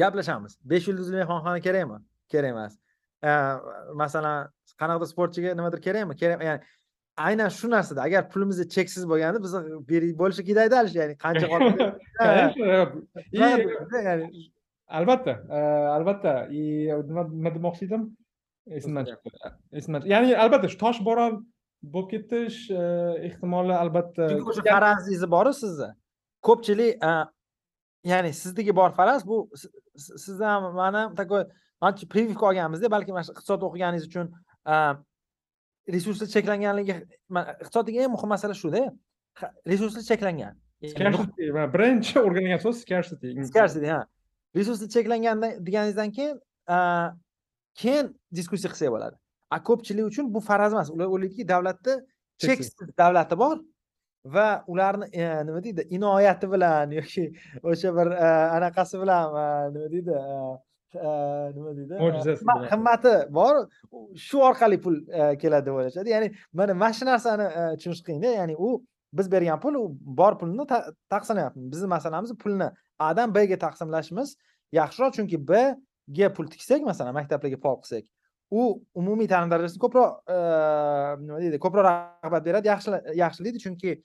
gaplashamiz. Besh yulduzli mehmonxona kerakmi? Kerak emas. Masalan qanaqadir sportchiga nimadir kerakmi? Kerak ya'ni aynan shu narsada agar pulimiz cheksiz bo'lganda biz bo'lishi kerakda ya'ni qancha ya'ni albatta albatta. Nima demoqchi edim esimdan ya'ni albatta shu toshbo'ron bo'lib ketish e, ehtimoli albatta chunki o'sha farazingiz boru sizni. Ko'pchilik a, ya'ni sizdagi bor faraz bu si- si- sizdan ham mani ham такой manimcha прививка olganmizda balki mana shu iqtisod o'qiganingiz uchun a, resurslar cheklanganligi iqtisodning eng muhim masala shuda resurslar cheklangan. Birinchi o'rgangan so'z scarcity. Scarcity ha. Resurslar cheklangan deganingizdan keyin keyin diskussiya qilsak bo'ladi. A ko'pchilik uchun bu faraz emas. Ular o'ylaydiki davlatda Cheksiz. davlati bor va ularni e, nima deydi inoyati bilan yoki o'sha bir e, anaqasi bilan nima deydi e, nima deydi himmati bor. Shu orqali pul keladi deb o'ylashadi. Ya'ni mana mana shu narsani tushunish qiyinda ya'ni u biz bergan pul u bor pulni ta- taqsimlayapmiz bizni masalamiz pulni adan bga taqsimlashimiz yaxshiroq. Chunki bga pul tiksak masalan maktablarga pol qilsak u umumiy ta'lim darajasini ko'proq nima deydi ko'proq rag'bat beradi yaxshi- yaxshilaydi chunki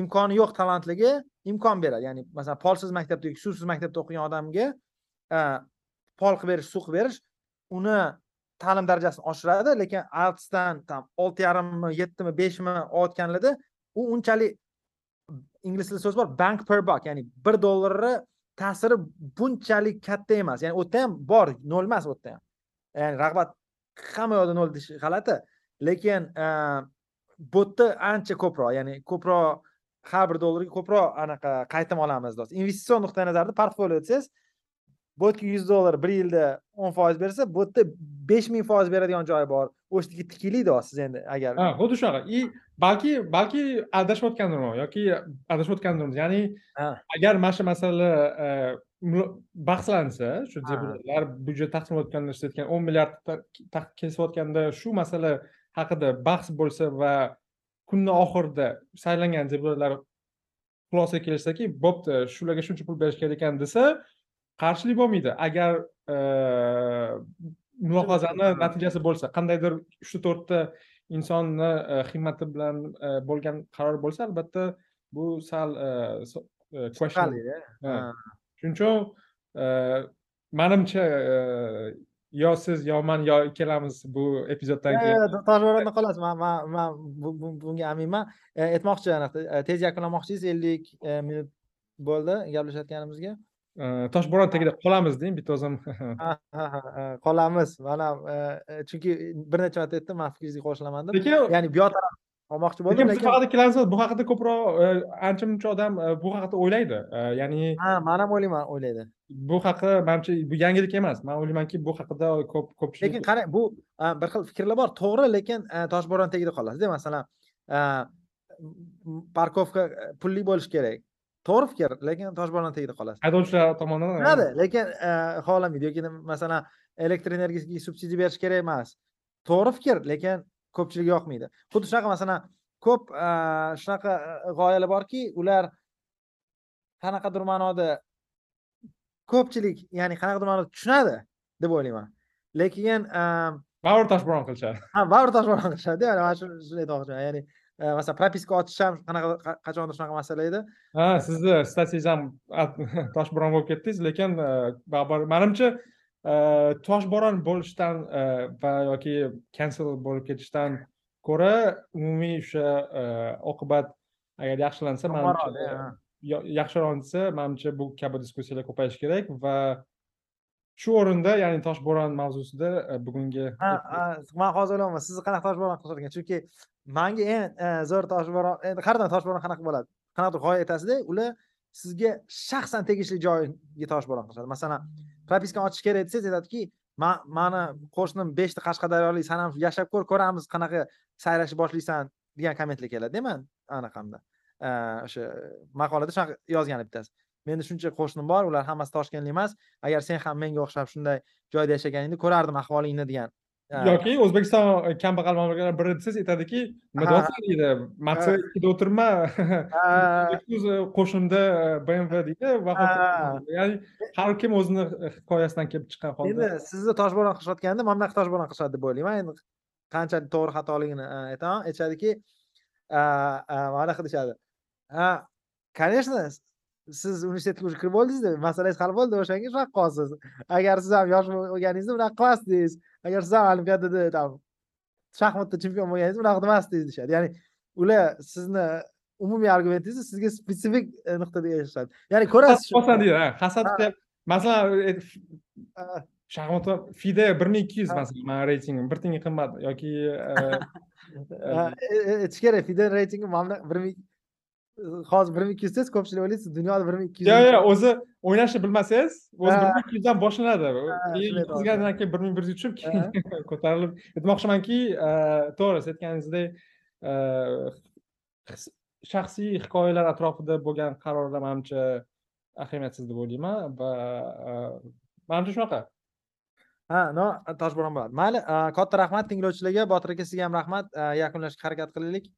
imkoni yo'q talantligi imkon beradi. Ya'ni masalan polsiz maktabda yoki suvsiz maktabda o'qigan odamga pol qilib berish suv qilib berish uni ta'lim darajasini oshiradi lekin altsdan там olti yarimmi yettimi beshmi olayotganlarda u unchalik ingliz tilida so'z bor bank per buck ya'ni bir dollarni ta'siri bunchalik katta emas. Ya'ni u yerda ham bor nol emas u yerda ham. Ya'ni rag'bat hamma yoqda nol deyish g'alati. Lekin bu yerda ancha ko'proq ya'ni ko'proq har bir dollarga ko'proq anaqa qaytim olamiz do'st. Investitsion nuqtai nazardan portfolio desangiz bu yerga yuz dollar bir yilda o'n foiz bersa bu yerda besh ming foiz beradigan joyi bor. O'shaga tikiliydi siz endi agar ha xuddi shunaqa. И balki balki adashayotgandirman yoki adashayotgandirmiz? Ya'ni agar mana shu masala e, bahslansa shu deputatlar byudjet taqsim etayotganda siz aytgan o'n milliard kesayotganda shu masala haqida bahs bo'lsa va kunni oxirida saylangan deputatlar xulosaga kelishdaki bo'pti shularga shuncha pul berish kerak ekan desa qarshilik bo'lmaydi. Agar e, mulohazani Ha. natijasi bo'lsa qandaydir uchta to'rtta insonni e, himmati bilan e, bo'lgan qaror bo'lsa albatta bu sal shuning uchun e, manimcha e, yo siz yo man yo ikkalamiz bu epizoddan keyin toshbo'ronda qolasiz. Man man man bu- bu- bunga aminman. E, Aytmoqchi tez yakunlamoqchisiz 50 e, minut bo'ldi gaplashayotganimizga. toshbo'ron tagida qolamiz deng bitta o'zim qolamiz. Mana chunki bir necha marta aytdim, man fikringizga qo'shilaman deb. Ya'ni bu yoq taraf olmoqchi bo'ldim, lekin faqat ikkalamiz bu haqida ko'proq e, ancha muncha odam e, bu haqida o'ylaydi E, ya'ni ha, man ham o'ylayman, o'ylaydi. bu haqida manimcha bu yangilik emas man o'ylaymanki bu haqida ko'p ko'pchilik Lekin qarang, bu bir xil fikrlar bor, to'g'ri, lekin toshbo'ron tagida qolasizda. Masalan, parkovka pulli bo'lishi kerak. To'g'ri fikr, lekin toshbo'ron tagida qolasiz. haydovchilar tomonidan Bo'ladi, lekin xohlamaydi yoki masalan elektr energiyasiga subsidiya berish kerak emas. To'g'ri fikr, lekin ko'pchilikka yoqmaydi. Xuddi shunaqa masalan ko'p shunaqa g'oyalar borki, ular qanaqadir ma'noda ko'pchilik, ya'ni qanaqadir ma'noda tushunadi deb o'ylayman. Lekin baribir toshbo'ron qilishadi ha baribir toshbo'ron qilishadi. Ya'ni mana shuni shuni aytmoqchiman. Ya'ni masalan propiska ochish ham qanaqa qa- qachondir shunaqa masala edi. ha sizni statyangiz ham toshbo'ron bo'lib ketdingiz lekin baribir manimcha toshbo'ron bo'lishdan e, va yoki cancel bo'lib ketishdan ko'ra umumiy o'sha e, oqibat agar yaxshilansa manimcha yaxshilansa manimcha bu kabi diskussiyalar ko'payishi kerak va shu o'rinda ya'ni toshbo'ron mavzusida e, bugungi man hozir o'ylayapman sizni qanaqa toshbo'ron qilishgan chunki manga eng e, zo'r toshbo'ron endi har doim toshbo'ron qanaqa bo'ladi? Qanaqadir g'oya aytasizda ular sizga shaxsan tegishli joyiga toshbo'ron qilishadi. Masalan propiskani ochish kerak desangiz aytadiki mani qo'shnim beshta qashqadaryolik san ham yashab ko'r ko'ramiz qanaqa sayrashni boshlaysan degan kommentlar keladi man anaqamda. O'sha maqolada shunaqa yozgan bittasi. Menda shuncha qo'shnim bor ular hammasi toshkentlik emas. Agar sen ham menga o'xshab shunday joyda yashaganingda ko'rardim ahvolingni degan yoki o'zbekiston kambag'al mamlakatlar desangiz aytadiki nima deydi? Matsa ikkida o'tirma. Qo'shnimda bmw deydi va ya'ni har kim o'zini hikoyasidan kelib chiqqan holda. Endi sizni toshbo'ron qilishayotganda mana bunaqa toshbo'ron qilishadi deb o'ylayman. Endi qanchalik to'g'ri xatoligini e, aytaman. Aytishadiki mana bunaqa deyishadi ha конечно siz universitetga уже kirib oldingizda masalangiz hal bo'ldi o'shanga shunaqa qolsiz agar siz ham yosh bo'lganingizda bunaqa qilmasdingiz agar siz ham olimpiadada там shaxmatda chempion bo'lganingiz bunaqa demasdingiz deyishadi. Ya'ni ular sizni umumiy argumentingizni sizga spetsifik e, nuqtada erishadi ya'ni ko'rasiz deydi ha hasad masalan e, Ha. shaxmat fide bir ming ikki yuz masalan mani reytingim bir tiyinga qimmat yoki e, aytish kerak fidel reytingi bir ming hozir bir ming ikki yuz desa ko'pchilik o'ylaysiz dunyoda bir ming ikki yuz yo'q yo'q o'zi o'ynashni bilmasangiz o'zi bir ming ikki yuzdan boshlanadi. Shunday yetqizgandan keyin bir ming bir yuzga tushib keyin ko'tarilib aytmoqchimanki e, to'g'ri siz aytganingizdek e, shaxsiy hikoyalar atrofida bo'lgan qarorlar manimcha ahamiyatsiz deb o'ylayman va e, manimcha shunaqa. Ha no toshbo'ron bo'ladi mayli katta rahmat tinglovchilarga. Botir aka sizga ham rahmat. Yakunlashga harakat qilaylik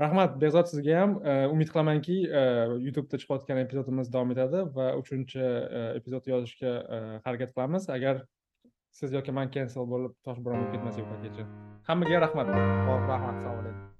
rahmat behzod sizga ham. Umid qilamanki e, youtubeda chiqayotgan epizodimiz davom etadi va uchinchi e, epizod yozishga e, harakat qilamiz. Agar siz yoki man cancel bo'lib toshbo'ron bo'lib ketmasak u paketchi hammaga rahmat. Rahmat. Assalomu alaykum